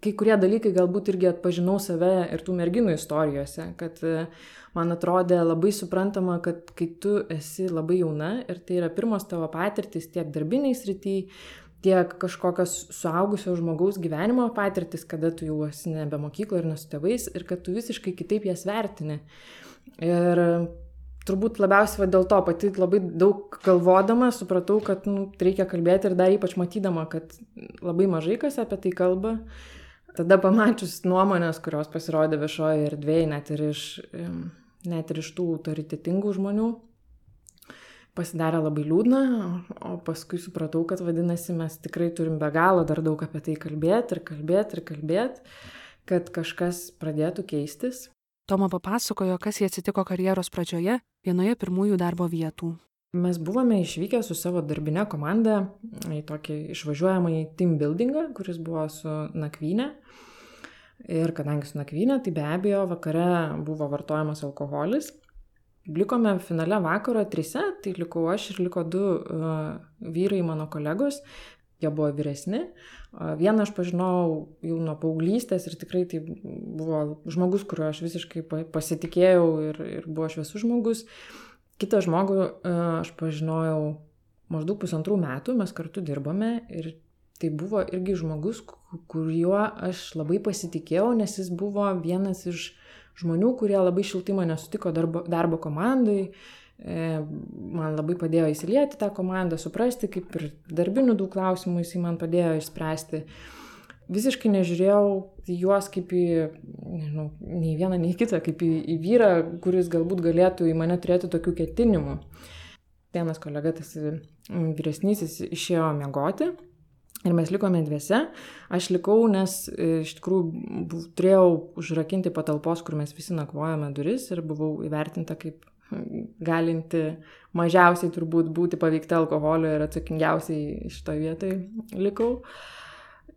Kai kurie dalykai galbūt irgi atpažinau save ir tų merginų istorijose, kad e, man atrodė labai suprantama, kad kai tu esi labai jauna ir tai yra pirmos tavo patirtis tiek darbiniai srityje, tiek kažkokios suaugusio žmogaus gyvenimo patirtis, kada tu jau esi nebe mokykloje ir ne su tėvais ir kad tu visiškai kitaip jas vertini. Ir turbūt labiausiai va, dėl to pati labai daug galvodama supratau, kad nu, reikia kalbėti ir dar ypač matydama, kad labai mažai kas apie tai kalba. Tada pamačius nuomonės, kurios pasirodė viešoje erdvėje, net ir iš, net ir iš tų autoritetingų žmonių, pasidarė labai liūdna, o paskui supratau, kad vadinasi, mes tikrai turim be galo dar daug apie tai kalbėti ir kalbėti ir kalbėti, kad kažkas pradėtų keistis. Toma papasakojo, kas jie atsitiko karjeros pradžioje vienoje pirmųjų darbo vietų. Mes buvome išvykę su savo darbinė komanda į tokį išvažiuojamą į team buildingą, kuris buvo su nakvynė. Ir kadangi su nakvynė, tai be abejo vakare buvo vartojamas alkoholis. Likome finale vakaro trise, tai likau aš ir liko du uh, vyrai mano kolegos, jie buvo vyresni. Uh, vieną aš pažinojau jau nuo paauglystės ir tikrai tai buvo žmogus, kuriuo aš visiškai pa- pasitikėjau ir, ir buvo šviesus žmogus. Kitą žmogų uh, aš pažinojau maždaug pusantrų metų, mes kartu dirbame ir tai buvo irgi žmogus, ku- kuriuo aš labai pasitikėjau, nes jis buvo vienas iš žmonių, kurie labai šiltai mane sutiko darbo, darbo komandai. E, Man labai padėjo įsilieti tą komandą, suprasti, kaip ir darbinių daug klausimų jisai man padėjo išspręsti. Visiškai nežiūrėjau juos kaip į, nežinau, nei vieną, nei kitą, kaip į, į vyrą, kuris galbūt galėtų į mane turėti tokių ketinimų. Vienas kolega, tas vyresnysis, išėjo miegoti ir mes likome dviese. Aš likau, nes e, iš tikrųjų buv, turėjau užrakinti patalpos, kur mes visi nakvojame duris ir buvau įvertinta kaip mm, galinti mažiausiai turbūt būti paveikta alkoholio ir atsakingiausiai šitoje vietoje likau.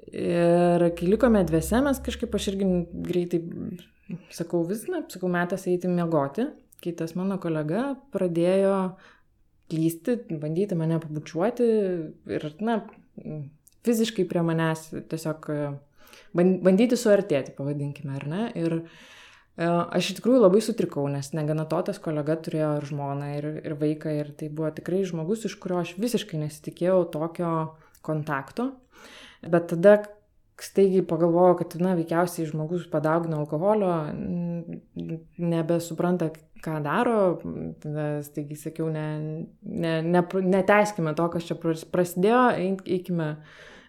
Ir kai likome dviese, mes kažkaip aš irgi greitai, sakau, vis, na, sakau, metas eiti miegoti. Kai tas mano kolega pradėjo klysti, bandyti mane pabučiuoti ir, na, fiziškai prie manęs tiesiog e, bandyti suartėti, pavadinkime, ar ne. Ir e, aš iš tikrųjų labai sutrikau, nes negana to tas kolega turėjo ir žmoną, ir, ir vaiką, ir tai buvo tikrai žmogus, iš kurio aš visiškai nesitikėjau tokio kontakto. Bet tada staigiai pagalvojau, kad, na, veikiausiai žmogus padaugina alkoholio, nebesupranta, ką daro, tada staigiai sakiau, ne, ne, ne, neteiskime to, kas čia prasidėjo, eikime,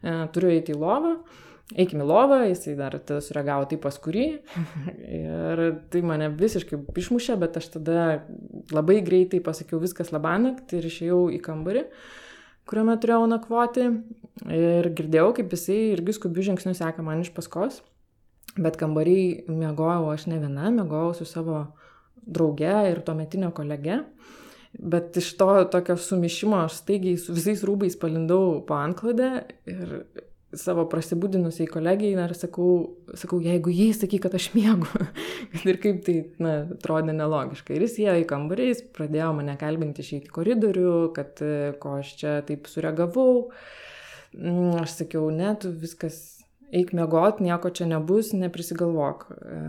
e, turiu eiti į lovą. Eikime į lovą, jisai dar tada sureagavo taip pas kurį ir tai mane visiškai išmušė, bet aš tada labai greitai pasakiau viskas labanakt ir išėjau į kambarį. Kuriame turėjau nakvoti. Ir girdėjau, kaip jisai irgi skubių žingsnių seka man iš paskos. Bet kambariai mėgojau aš ne viena, mėgojau su savo drauge ir tuometinio kolege. Bet iš to tokio sumišimo aš staigiai su visais rūbais palindau po antklodę ir savo prasibudinusiai kolegijai ir sakau, sakau, jeigu jai sakyk, kad aš kad ir kaip tai, na, atrodė nelogiška. Ir jis įėjo į kambarį, jis pradėjo mane kalbinti išeiti koridorių, kad ko aš čia taip sureagavau. Mm, aš sakiau, ne, tu viskas, eik miegot, nieko čia nebus, neprisigalvok. E,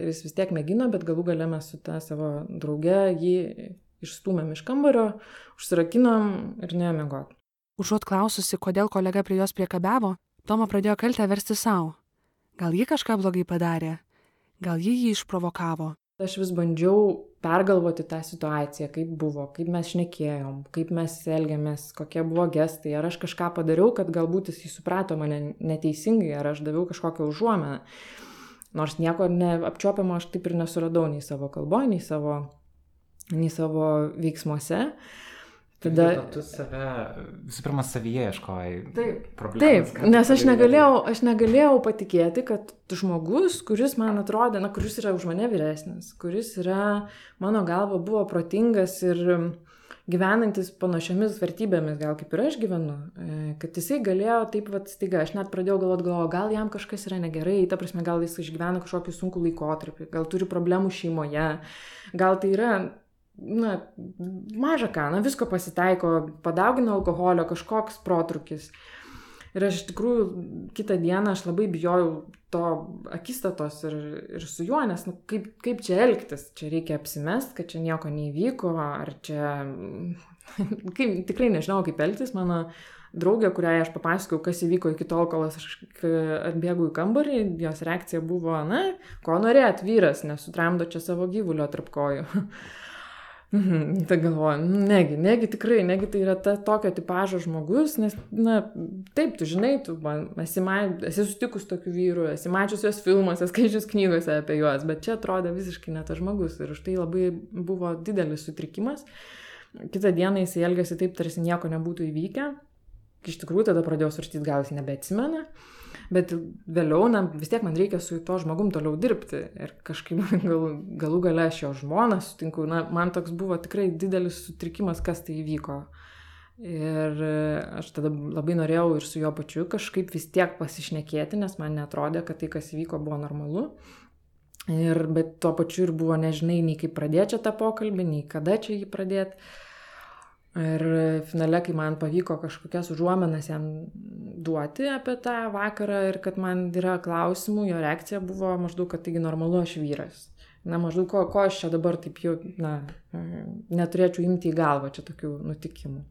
ir jis vis tiek mėgino, bet galų gale mes su ta savo drauge jį išstumėm iš kambario, užsirakinom ir neėmėgot. Užuot klaususi, kodėl kolega prie jos priekabiavo, Toma pradėjo kaltę versti savo. Gal ji kažką blogai padarė, gal ji jį išprovokavo. Aš vis bandžiau pergalvoti tą situaciją, kaip buvo, kaip mes šnekėjom, kaip mes elgiamės, kokie buvo gestai, ar aš kažką padariau, kad galbūt jis suprato mane neteisingai, ar aš daviau kažkokią užuomeną. Nors nieko neapčiopiamo aš taip ir nesuradau nei savo kalboje, nei savo, nei savo veiksmuose. Uh, Tada tu save, visų pirma, savyje ieškojai. Taip, problemas, taip nes aš negalėjau, aš negalėjau patikėti, kad žmogus, kuris man atrodė, na, kuris yra už mane vyresnis, kuris yra, mano galva, buvo protingas ir gyvenantis panašiomis vertybėmis, gal kaip ir aš gyvenu, e, kad jisai galėjo taip pat staiga, aš net pradėjau galvoti, galvo, gal jam kažkas yra negerai, ta prasme, gal jis išgyvena kažkokį sunkų laikotarpį, gal turi problemų šeimoje, gal tai yra na, maža ką, na, visko pasitaiko, padaugina alkoholio, kažkoks protrukis. Ir aš iš tikrųjų kitą dieną aš labai bijojau to akistatos ir, ir su juo, nes nu, kaip, kaip čia elgtis, čia reikia apsimest, kad čia nieko neįvyko, ar čia... kaip, tikrai nežinau, kaip elgtis. Mano draugė, kuriai aš papasakojau, kas įvyko iki tol, kol aš atbėgau į kambarį, jos reakcija buvo, na, ko norėt vyras, nesutramdo čia savo gyvulio tarp kojų. Mhm, tai galvoju, nu, negi, negi tikrai, negi tai yra ta tokio tipažo žmogus, nes, na, taip, tu žinai, tu man, esi, man, esi sutikus tokių vyrų, esi mačius juos filmuose, skaičius knygose apie juos, bet čia atrodė visiškai ne tas žmogus ir už tai labai buvo didelis sutrikimas. Kitą dieną jis elgėsi taip, tarsi nieko nebūtų įvykę. Iš tikrųjų, tada pradėjau svarstyti, gal jis nebeatsimena bet vėliau, na, vis tiek man reikia su tuo žmogum toliau dirbti. Ir kažkaip gal, galų gale aš jo žmoną sutinku, na, man toks buvo tikrai didelis sutrikimas, kas tai įvyko. Ir aš tada labai norėjau ir su juo pačiu kažkaip vis tiek pasišnekėti, nes man netrodė, kad tai, kas įvyko, buvo normalu. Ir, bet tuo pačiu ir buvo nežinai, nei kaip pradėti tą pokalbį, nei kada čia jį pradėti. Ir finale, kai man pavyko kažkokias užuomenas jam duoti apie tą vakarą ir kad man yra klausimų, jo reakcija buvo maždaug, kad taigi normalu aš vyras. Na, maždaug ko, ko aš čia dabar taip jau, na, neturėčiau imti į galvą čia tokių nutikimų.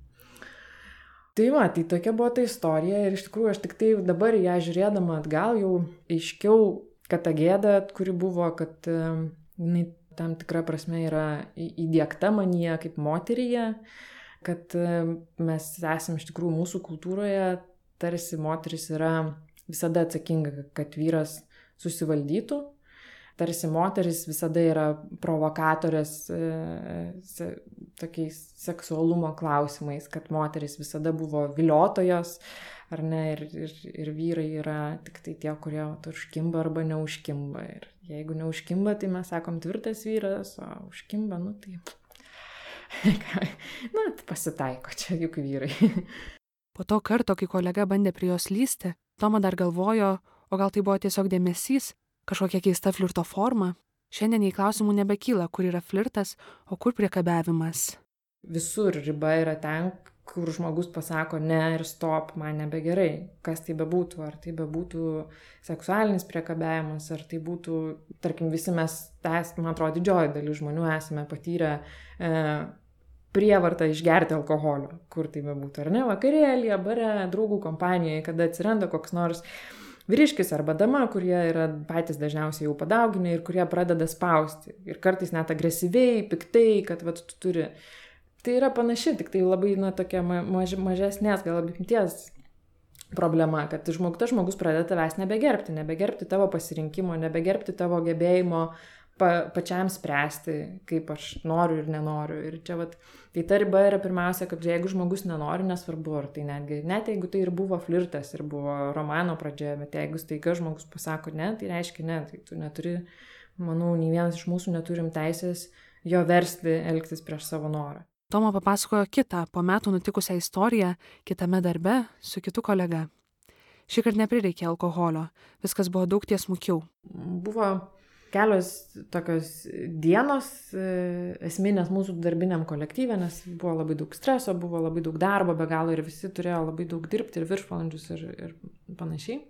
Tai va, tai tokia buvo ta istorija ir iš tikrųjų aš tik tai dabar ją žiūrėdama atgal jau aiškiau, kad ta gėda, kuri buvo, kad jinai tam tikra prasme yra įdėkta manyje kaip moteryje, kad e, mes esame iš tikrųjų mūsų kultūroje, tarsi moteris yra visada atsakinga, kad vyras susivaldytų, tarsi moteris visada yra provokatorės e, se, tokiais seksualumo klausimais, kad moteris visada buvo viliotojos, ar ne, ir, ir, ir vyrai yra tik tai tie, kurie užkimba arba neužkimba. Ir jeigu neužkimba, tai mes sakom tvirtas vyras, o užkimba, nu tai Na, tai pasitaiko čia juk vyrai. Po to karto, kai kolega bandė prie jos lysti, Toma dar galvojo, o gal tai buvo tiesiog dėmesys, kažkokia keista flirto forma. Šiandien į klausimų nebekyla, kur yra flirtas, o kur priekabiavimas. Visur riba yra ten, kur žmogus pasako ne ir stop, man nebegerai. Kas tai bebūtų, ar tai bebūtų seksualinis priekabiavimas, ar tai būtų, tarkim, visi mes, tas, man atrodo, didžioji dalis žmonių esame patyrę e, prievartą išgerti alkoholio, kur tai bebūtų, ar ne, vakarėlėje, bare, draugų kompanijoje, kada atsiranda koks nors vyriškis arba dama, kurie yra patys dažniausiai jau padauginę ir kurie pradeda spausti. Ir kartais net agresyviai, piktai, kad vat, tu turi. Tai yra panaši, tik tai labai, na, tokia maž, mažesnės, gal apimties problema, kad žmog, tas žmogus pradeda tavęs nebegerbti, nebegerbti tavo pasirinkimo, nebegerbti tavo gebėjimo pa, pačiam spręsti, kaip aš noriu ir nenoriu. Ir čia, vat, tai ta riba yra pirmiausia, kad jeigu žmogus nenori, nesvarbu, ar tai netgi, net jeigu tai ir buvo flirtas, ir buvo romano pradžioje, bet jeigu staiga žmogus pasako ne, tai reiškia ne, tai tu neturi, manau, nei vienas iš mūsų neturim teisės jo versti elgtis prieš savo norą. Toma papasakojo kitą po metų nutikusią istoriją kitame darbe su kitu kolega. Šį kartą neprireikė alkoholio, viskas buvo daug tiesmukiau. Buvo kelios tokios dienos e, esminės mūsų darbiniam kolektyvė, nes buvo labai daug streso, buvo labai daug darbo be galo ir visi turėjo labai daug dirbti ir viršvalandžius ir, ir panašiai.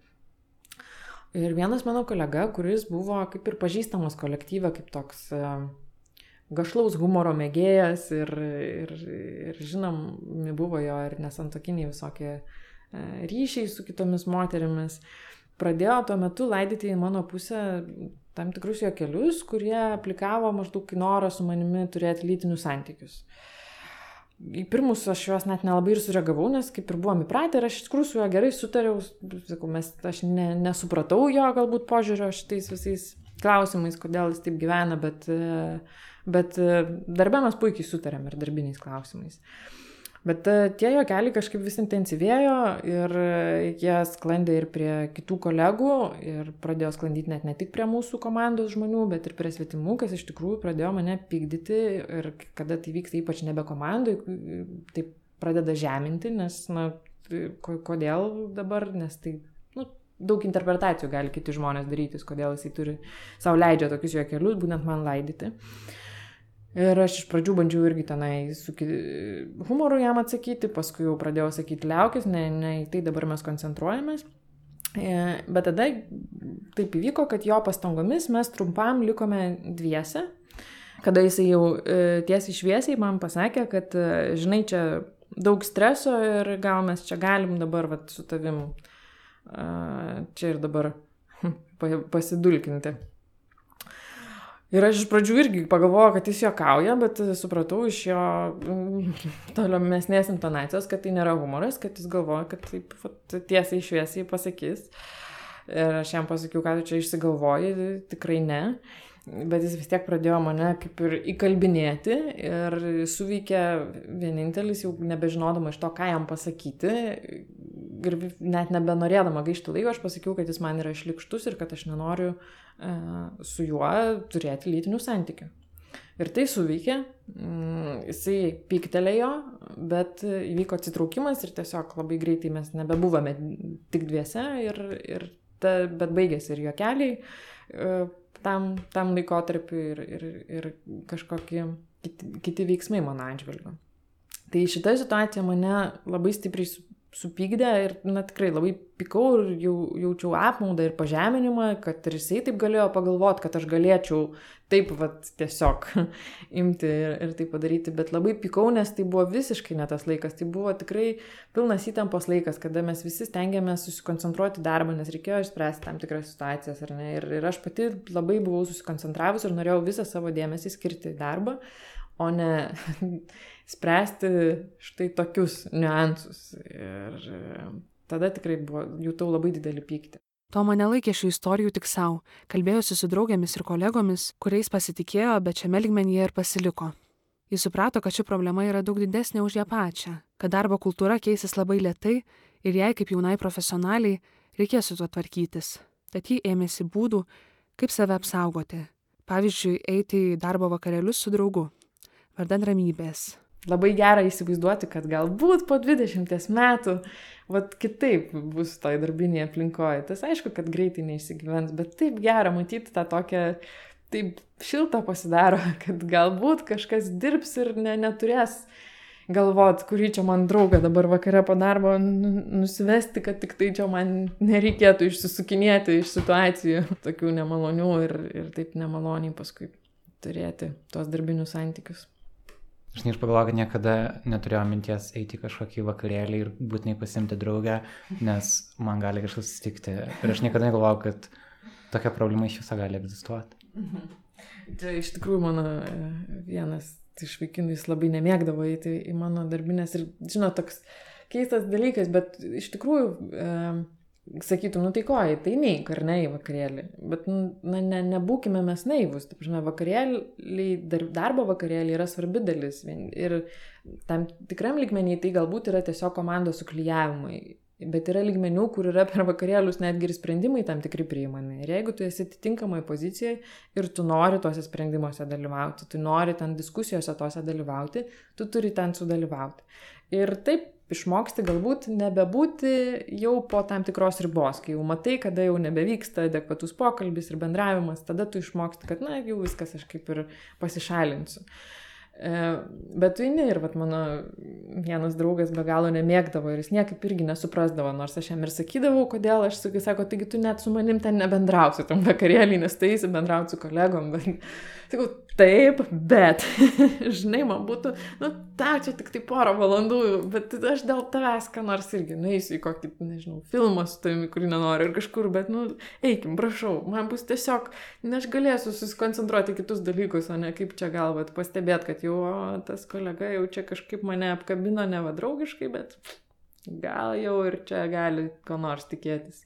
Ir vienas mano kolega, kuris buvo kaip ir pažįstamas kolektyvė, kaip toks uh, gašlaus humoro mėgėjas ir, ir, ir žinom, buvo jo ir nesantokiniai visokie uh, ryšiai su kitomis moterimis. Pradėjo tuo metu laidyti į mano pusę tam tikrus juokelius, kurie aplikavo maždaug į norą su manimi turėti lytinius santykius. Į pirmus aš juos net nelabai ir sureagavau, nes kaip ir buvom įpratę ir aš iš tikrųjų su juo gerai sutariau, sakau, mes, aš ne, nesupratau jo galbūt požiūrio šitais visais klausimais, kodėl jis taip gyvena, bet, bet darbę mes puikiai sutarėm ir darbiniais klausimais. Bet e, tie juokeliai kažkaip vis intensyvėjo ir e, jie sklandė ir prie kitų kolegų ir pradėjo sklandyti net ne tik prie mūsų komandos žmonių, bet ir prie svetimų, kas iš tikrųjų pradėjo mane pykdyti ir kada tai vyksta ypač nebe komandai, tai pradeda žeminti, nes, na, kodėl dabar, nes tai nu, daug interpretacijų gali kiti žmonės daryti, kodėl jisai turi savo leidžia tokius juokelius, būtent man laidyti. Ir aš iš pradžių bandžiau irgi tenai su humoru jam atsakyti, paskui jau pradėjau sakyti liaukis, ne, ne į tai dabar mes koncentruojamės. E, bet tada taip įvyko, kad jo pastangomis mes trumpam likome dviese, kada jisai jau e, tiesiai šviesiai man pasakė, kad, e, žinai, čia daug streso ir gal mes čia galim dabar vat, su tavim čia ir dabar pasidulkinti. Ir aš iš pradžių irgi pagalvojau, kad jis juokauja, bet supratau iš jo mm, tolimesnės intonacijos, kad tai nėra humoras, kad jis galvoja, kad taip vat, tiesiai šviesiai pasakys. Ir aš jam pasakiau, kad tu čia išsigalvoji, tikrai ne. Bet jis vis tiek pradėjo mane kaip ir įkalbinėti ir suveikė vienintelis, jau nebežinodama iš to, ką jam pasakyti. Ir net nebenorėdama gaišti laiko, aš pasakiau, kad jis man yra šlikštus ir kad aš nenoriu E, su juo turėti lytinių santykių. Ir tai suveikė, mm, jisai pyktelėjo, bet įvyko atsitraukimas ir tiesiog labai greitai mes nebebuvome tik dviese, ir, ir ta, bet baigėsi ir juokeliai e, tam, tam laikotarpiu ir, ir, ir kažkokie kiti, kiti veiksmai mano atžvilgiu. Tai šita situacija mane labai stipriai supykdė ir, na, tikrai labai pikau ir jau, jaučiau apmaudą ir pažeminimą, kad ir jisai taip galėjo pagalvoti, kad aš galėčiau taip, vat, tiesiog imti ir, ir tai padaryti, bet labai pikau, nes tai buvo visiškai ne tas laikas, tai buvo tikrai pilnas įtampos laikas, kada mes visi stengiamės susikoncentruoti darbą, nes reikėjo išspręsti tam tikras situacijas, ar ne, ir, ir aš pati labai buvau susikoncentravus ir norėjau visą savo dėmesį skirti darbą, o ne spręsti štai tokius niuansus. Ir e, tada tikrai buvo, jutau labai didelį pyktį. Toma nelaikė šių istorijų tik savo, kalbėjosi su draugėmis ir kolegomis, kuriais pasitikėjo, bet šiame ligmenyje ir pasiliko. Jis suprato, kad ši problema yra daug didesnė už ją pačią, kad darbo kultūra keisis labai lietai ir jai kaip jaunai profesionaliai reikės su tuo tvarkytis. Tad ji ėmėsi būdų, kaip save apsaugoti. Pavyzdžiui, eiti į darbo vakarėlius su draugu, vardan ramybės, labai gera įsivaizduoti, kad galbūt po 20 metų, vat kitaip bus toj darbinėje aplinkoje. Tas aišku, kad greitai neišsigyvens, bet taip gera matyti tą tokią taip šilta pasidaro, kad galbūt kažkas dirbs ir ne, neturės galvot, kurį čia man draugą dabar vakare po darbo nusivesti, kad tik tai čia man nereikėtų išsisukinėti iš situacijų tokių nemalonių ir, ir taip nemaloniai paskui turėti tos darbinius santykius. Aš neišpagalvoju, kad niekada neturėjau minties eiti kažkokį vakarėlį ir būtinai pasimti draugę, nes man gali kažkas atsitikti. Ir aš niekada negalvojau, kad tokia problema iš viso gali egzistuoti. Mhm. Tai iš tikrųjų mano e, vienas iš vaikinų jis labai nemėgdavo eiti į mano darbinės ir, žinot, toks keistas dalykas, bet iš tikrųjų e, sakytum, nu tai ko, tai neik ar ne į vakarėlį, bet nu, na, ne, nebūkime mes naivus, taip žinoma, vakarėliai, dar, darbo vakarėliai yra svarbi dalis ir tam tikram lygmenį tai galbūt yra tiesiog komandos suklyjavimai Bet yra lygmenių, kur yra per vakarėlius netgi ir sprendimai tam tikri priimami. Ir jeigu tu esi atitinkamai pozicijoje ir tu nori tuose sprendimuose dalyvauti, tu nori ten diskusijose tuose dalyvauti, tu turi ten sudalyvauti. Ir taip išmoksti galbūt nebebūti jau po tam tikros ribos, kai jau matai, kada jau nebevyksta adekvatus pokalbis ir bendravimas, tada tu išmoksti, kad na, jau viskas aš kaip ir pasišalinsiu. E, bet tu eini ir vat, mano vienas draugas be galo nemėgdavo ir jis niekaip irgi nesuprasdavo, nors aš jam ir sakydavau, kodėl aš sakai, sako, taigi tu net su manim ten nebendrausi tam vakarėlį, nes tai eisi bendrauti su kolegom. Bet Sakau, taip, bet, žinai, man būtų, nu, ta, čia tik tai porą valandų, bet aš dėl tavęs, ką nors irgi, nueisiu į kokį, nežinau, filmą su tavimi, kurį nenoriu ir kažkur, bet, nu, eikim, prašau, man bus tiesiog, ne aš galėsiu susikoncentruoti kitus dalykus, o ne kaip čia galvat, pastebėt, kad jau o, tas kolega jau čia kažkaip mane apkabino nevadraugiškai, bet gal jau ir čia gali ko nors tikėtis.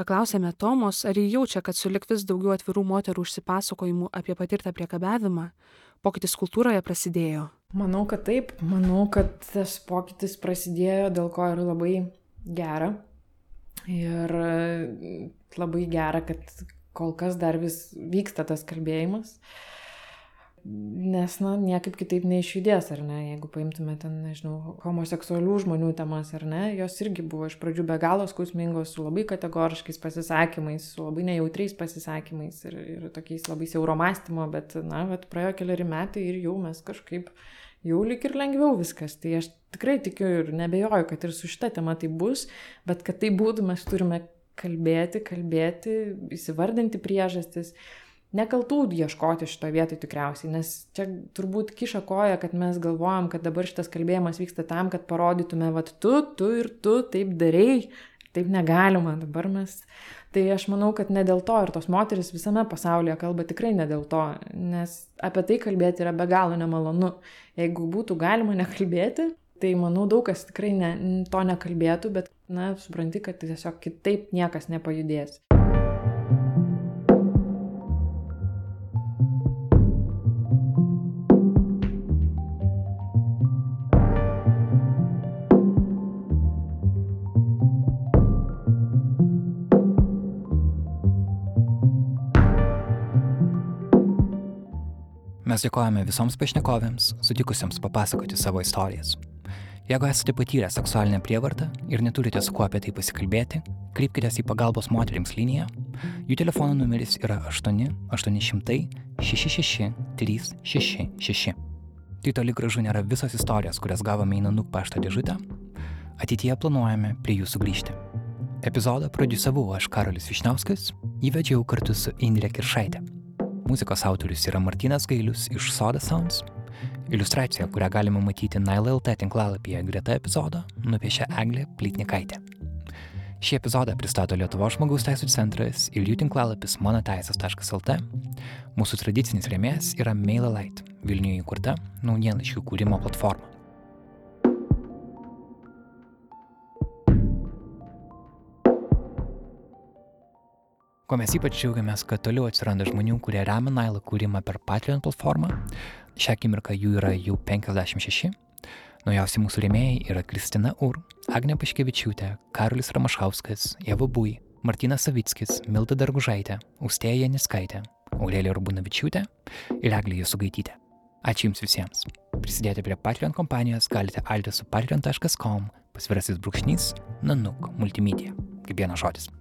Paklausėme Tomos, ar jį jaučia, kad sulik vis daugiau atvirų moterų užsipasakojimų apie patirtą priekabiavimą, pokytis kultūroje prasidėjo. Manau, kad taip. Manau, kad tas pokytis prasidėjo, dėl ko yra labai gera. Ir labai gera, kad kol kas dar vis vyksta tas kalbėjimas. Uh, Nes, na, niekaip kitaip neišjudės, ar ne, jeigu paimtume ten, nežinau, homoseksualių žmonių temas, ar ne, jos irgi buvo iš pradžių be galo skausmingos, su labai kategoriškais pasisakymais, su labai nejautriais pasisakymais ir, ir tokiais labai siauro mąstymo, bet, na, bet praėjo keliari metai ir jau mes kažkaip, jau lik ir lengviau viskas. Tai aš tikrai tikiu ir nebejoju, kad ir su šita tema tai bus, bet kad tai būtų, mes turime kalbėti, kalbėti, įsivardinti priežastis nekaltų ieškoti šitoje vietoje tikriausiai, nes čia turbūt kiša koja, kad mes galvojam, kad dabar šitas kalbėjimas vyksta tam, kad parodytume, vad tu, tu ir tu taip darėjai, taip negalima dabar mes. Tai aš manau, kad ne dėl to ir tos moteris visame pasaulyje kalba tikrai ne dėl to, nes apie tai kalbėti yra be galo nemalonu. Jeigu būtų galima nekalbėti, tai manau daug kas tikrai ne, to nekalbėtų, bet, na, supranti, kad tiesiog kitaip niekas nepajudės. Mes dėkojame visoms pašnekovėms, sutikusiems papasakoti savo istorijas. Jeigu esate patyrę seksualinę prievartą ir neturite su kuo apie tai pasikalbėti, kreipkite į pagalbos moteriams liniją. Jų telefono numeris yra 8 800 66 366. Tai toli gražu nėra visos istorijos, kurias gavome į Nanuk pašto dėžutę. Ateityje planuojame prie jų sugrįžti. Epizodą produsavau aš Karolis Višniauskas, įvedžiau kartu su Indrė Kiršaitė. Muzikos autorius yra Martinas Gailius iš Soda Sounds. Iliustracija, kurią galima matyti NileLT tinklalapyje greta epizodo, nupiešė Eglė Plytnikaitė. Šį epizodą pristato Lietuvos žmogaus teisų centras ir jų tinklalapis monoteisės.lt. Mūsų tradicinis rėmėjas yra MailerLite, Vilniuje įkurta naujienlaiškių kūrimo platforma. Ko mes ypač džiaugiamės, kad toliau atsiranda žmonių, kurie remia Nailą kūrimą per Patreon platformą. Šią akimirką jų yra jau 56. Naujausi mūsų rėmėjai yra Kristina Ur, Agne Paškevičiūtė, Karolis Ramašauskas, Jeva Bui, Martinas Savickis, Milda Dargužaitė, Ustėja Janiskaitė, Aurelija Urbunavičiūtė ir Eglija Sugaitytė. Ačiū Jums visiems. Prisidėti prie Patreon kompanijos galite alti su patreon.com pasvirasis brūkšnys nanuk multimedia, kaip vienas žodis.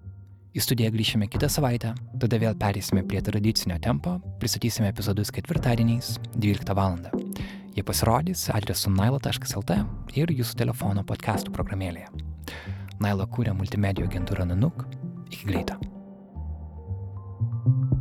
Į studiją grįšime kitą savaitę, tada vėl perėsime prie tradicinio tempo, pristatysime epizodus ketvirtadieniais 12 val. Jie pasirodys adresu nailo.lt ir jūsų telefono podcastų programėlėje. Nailo kūrė multimedijų agentūra Nanuk. Iki greito. thank you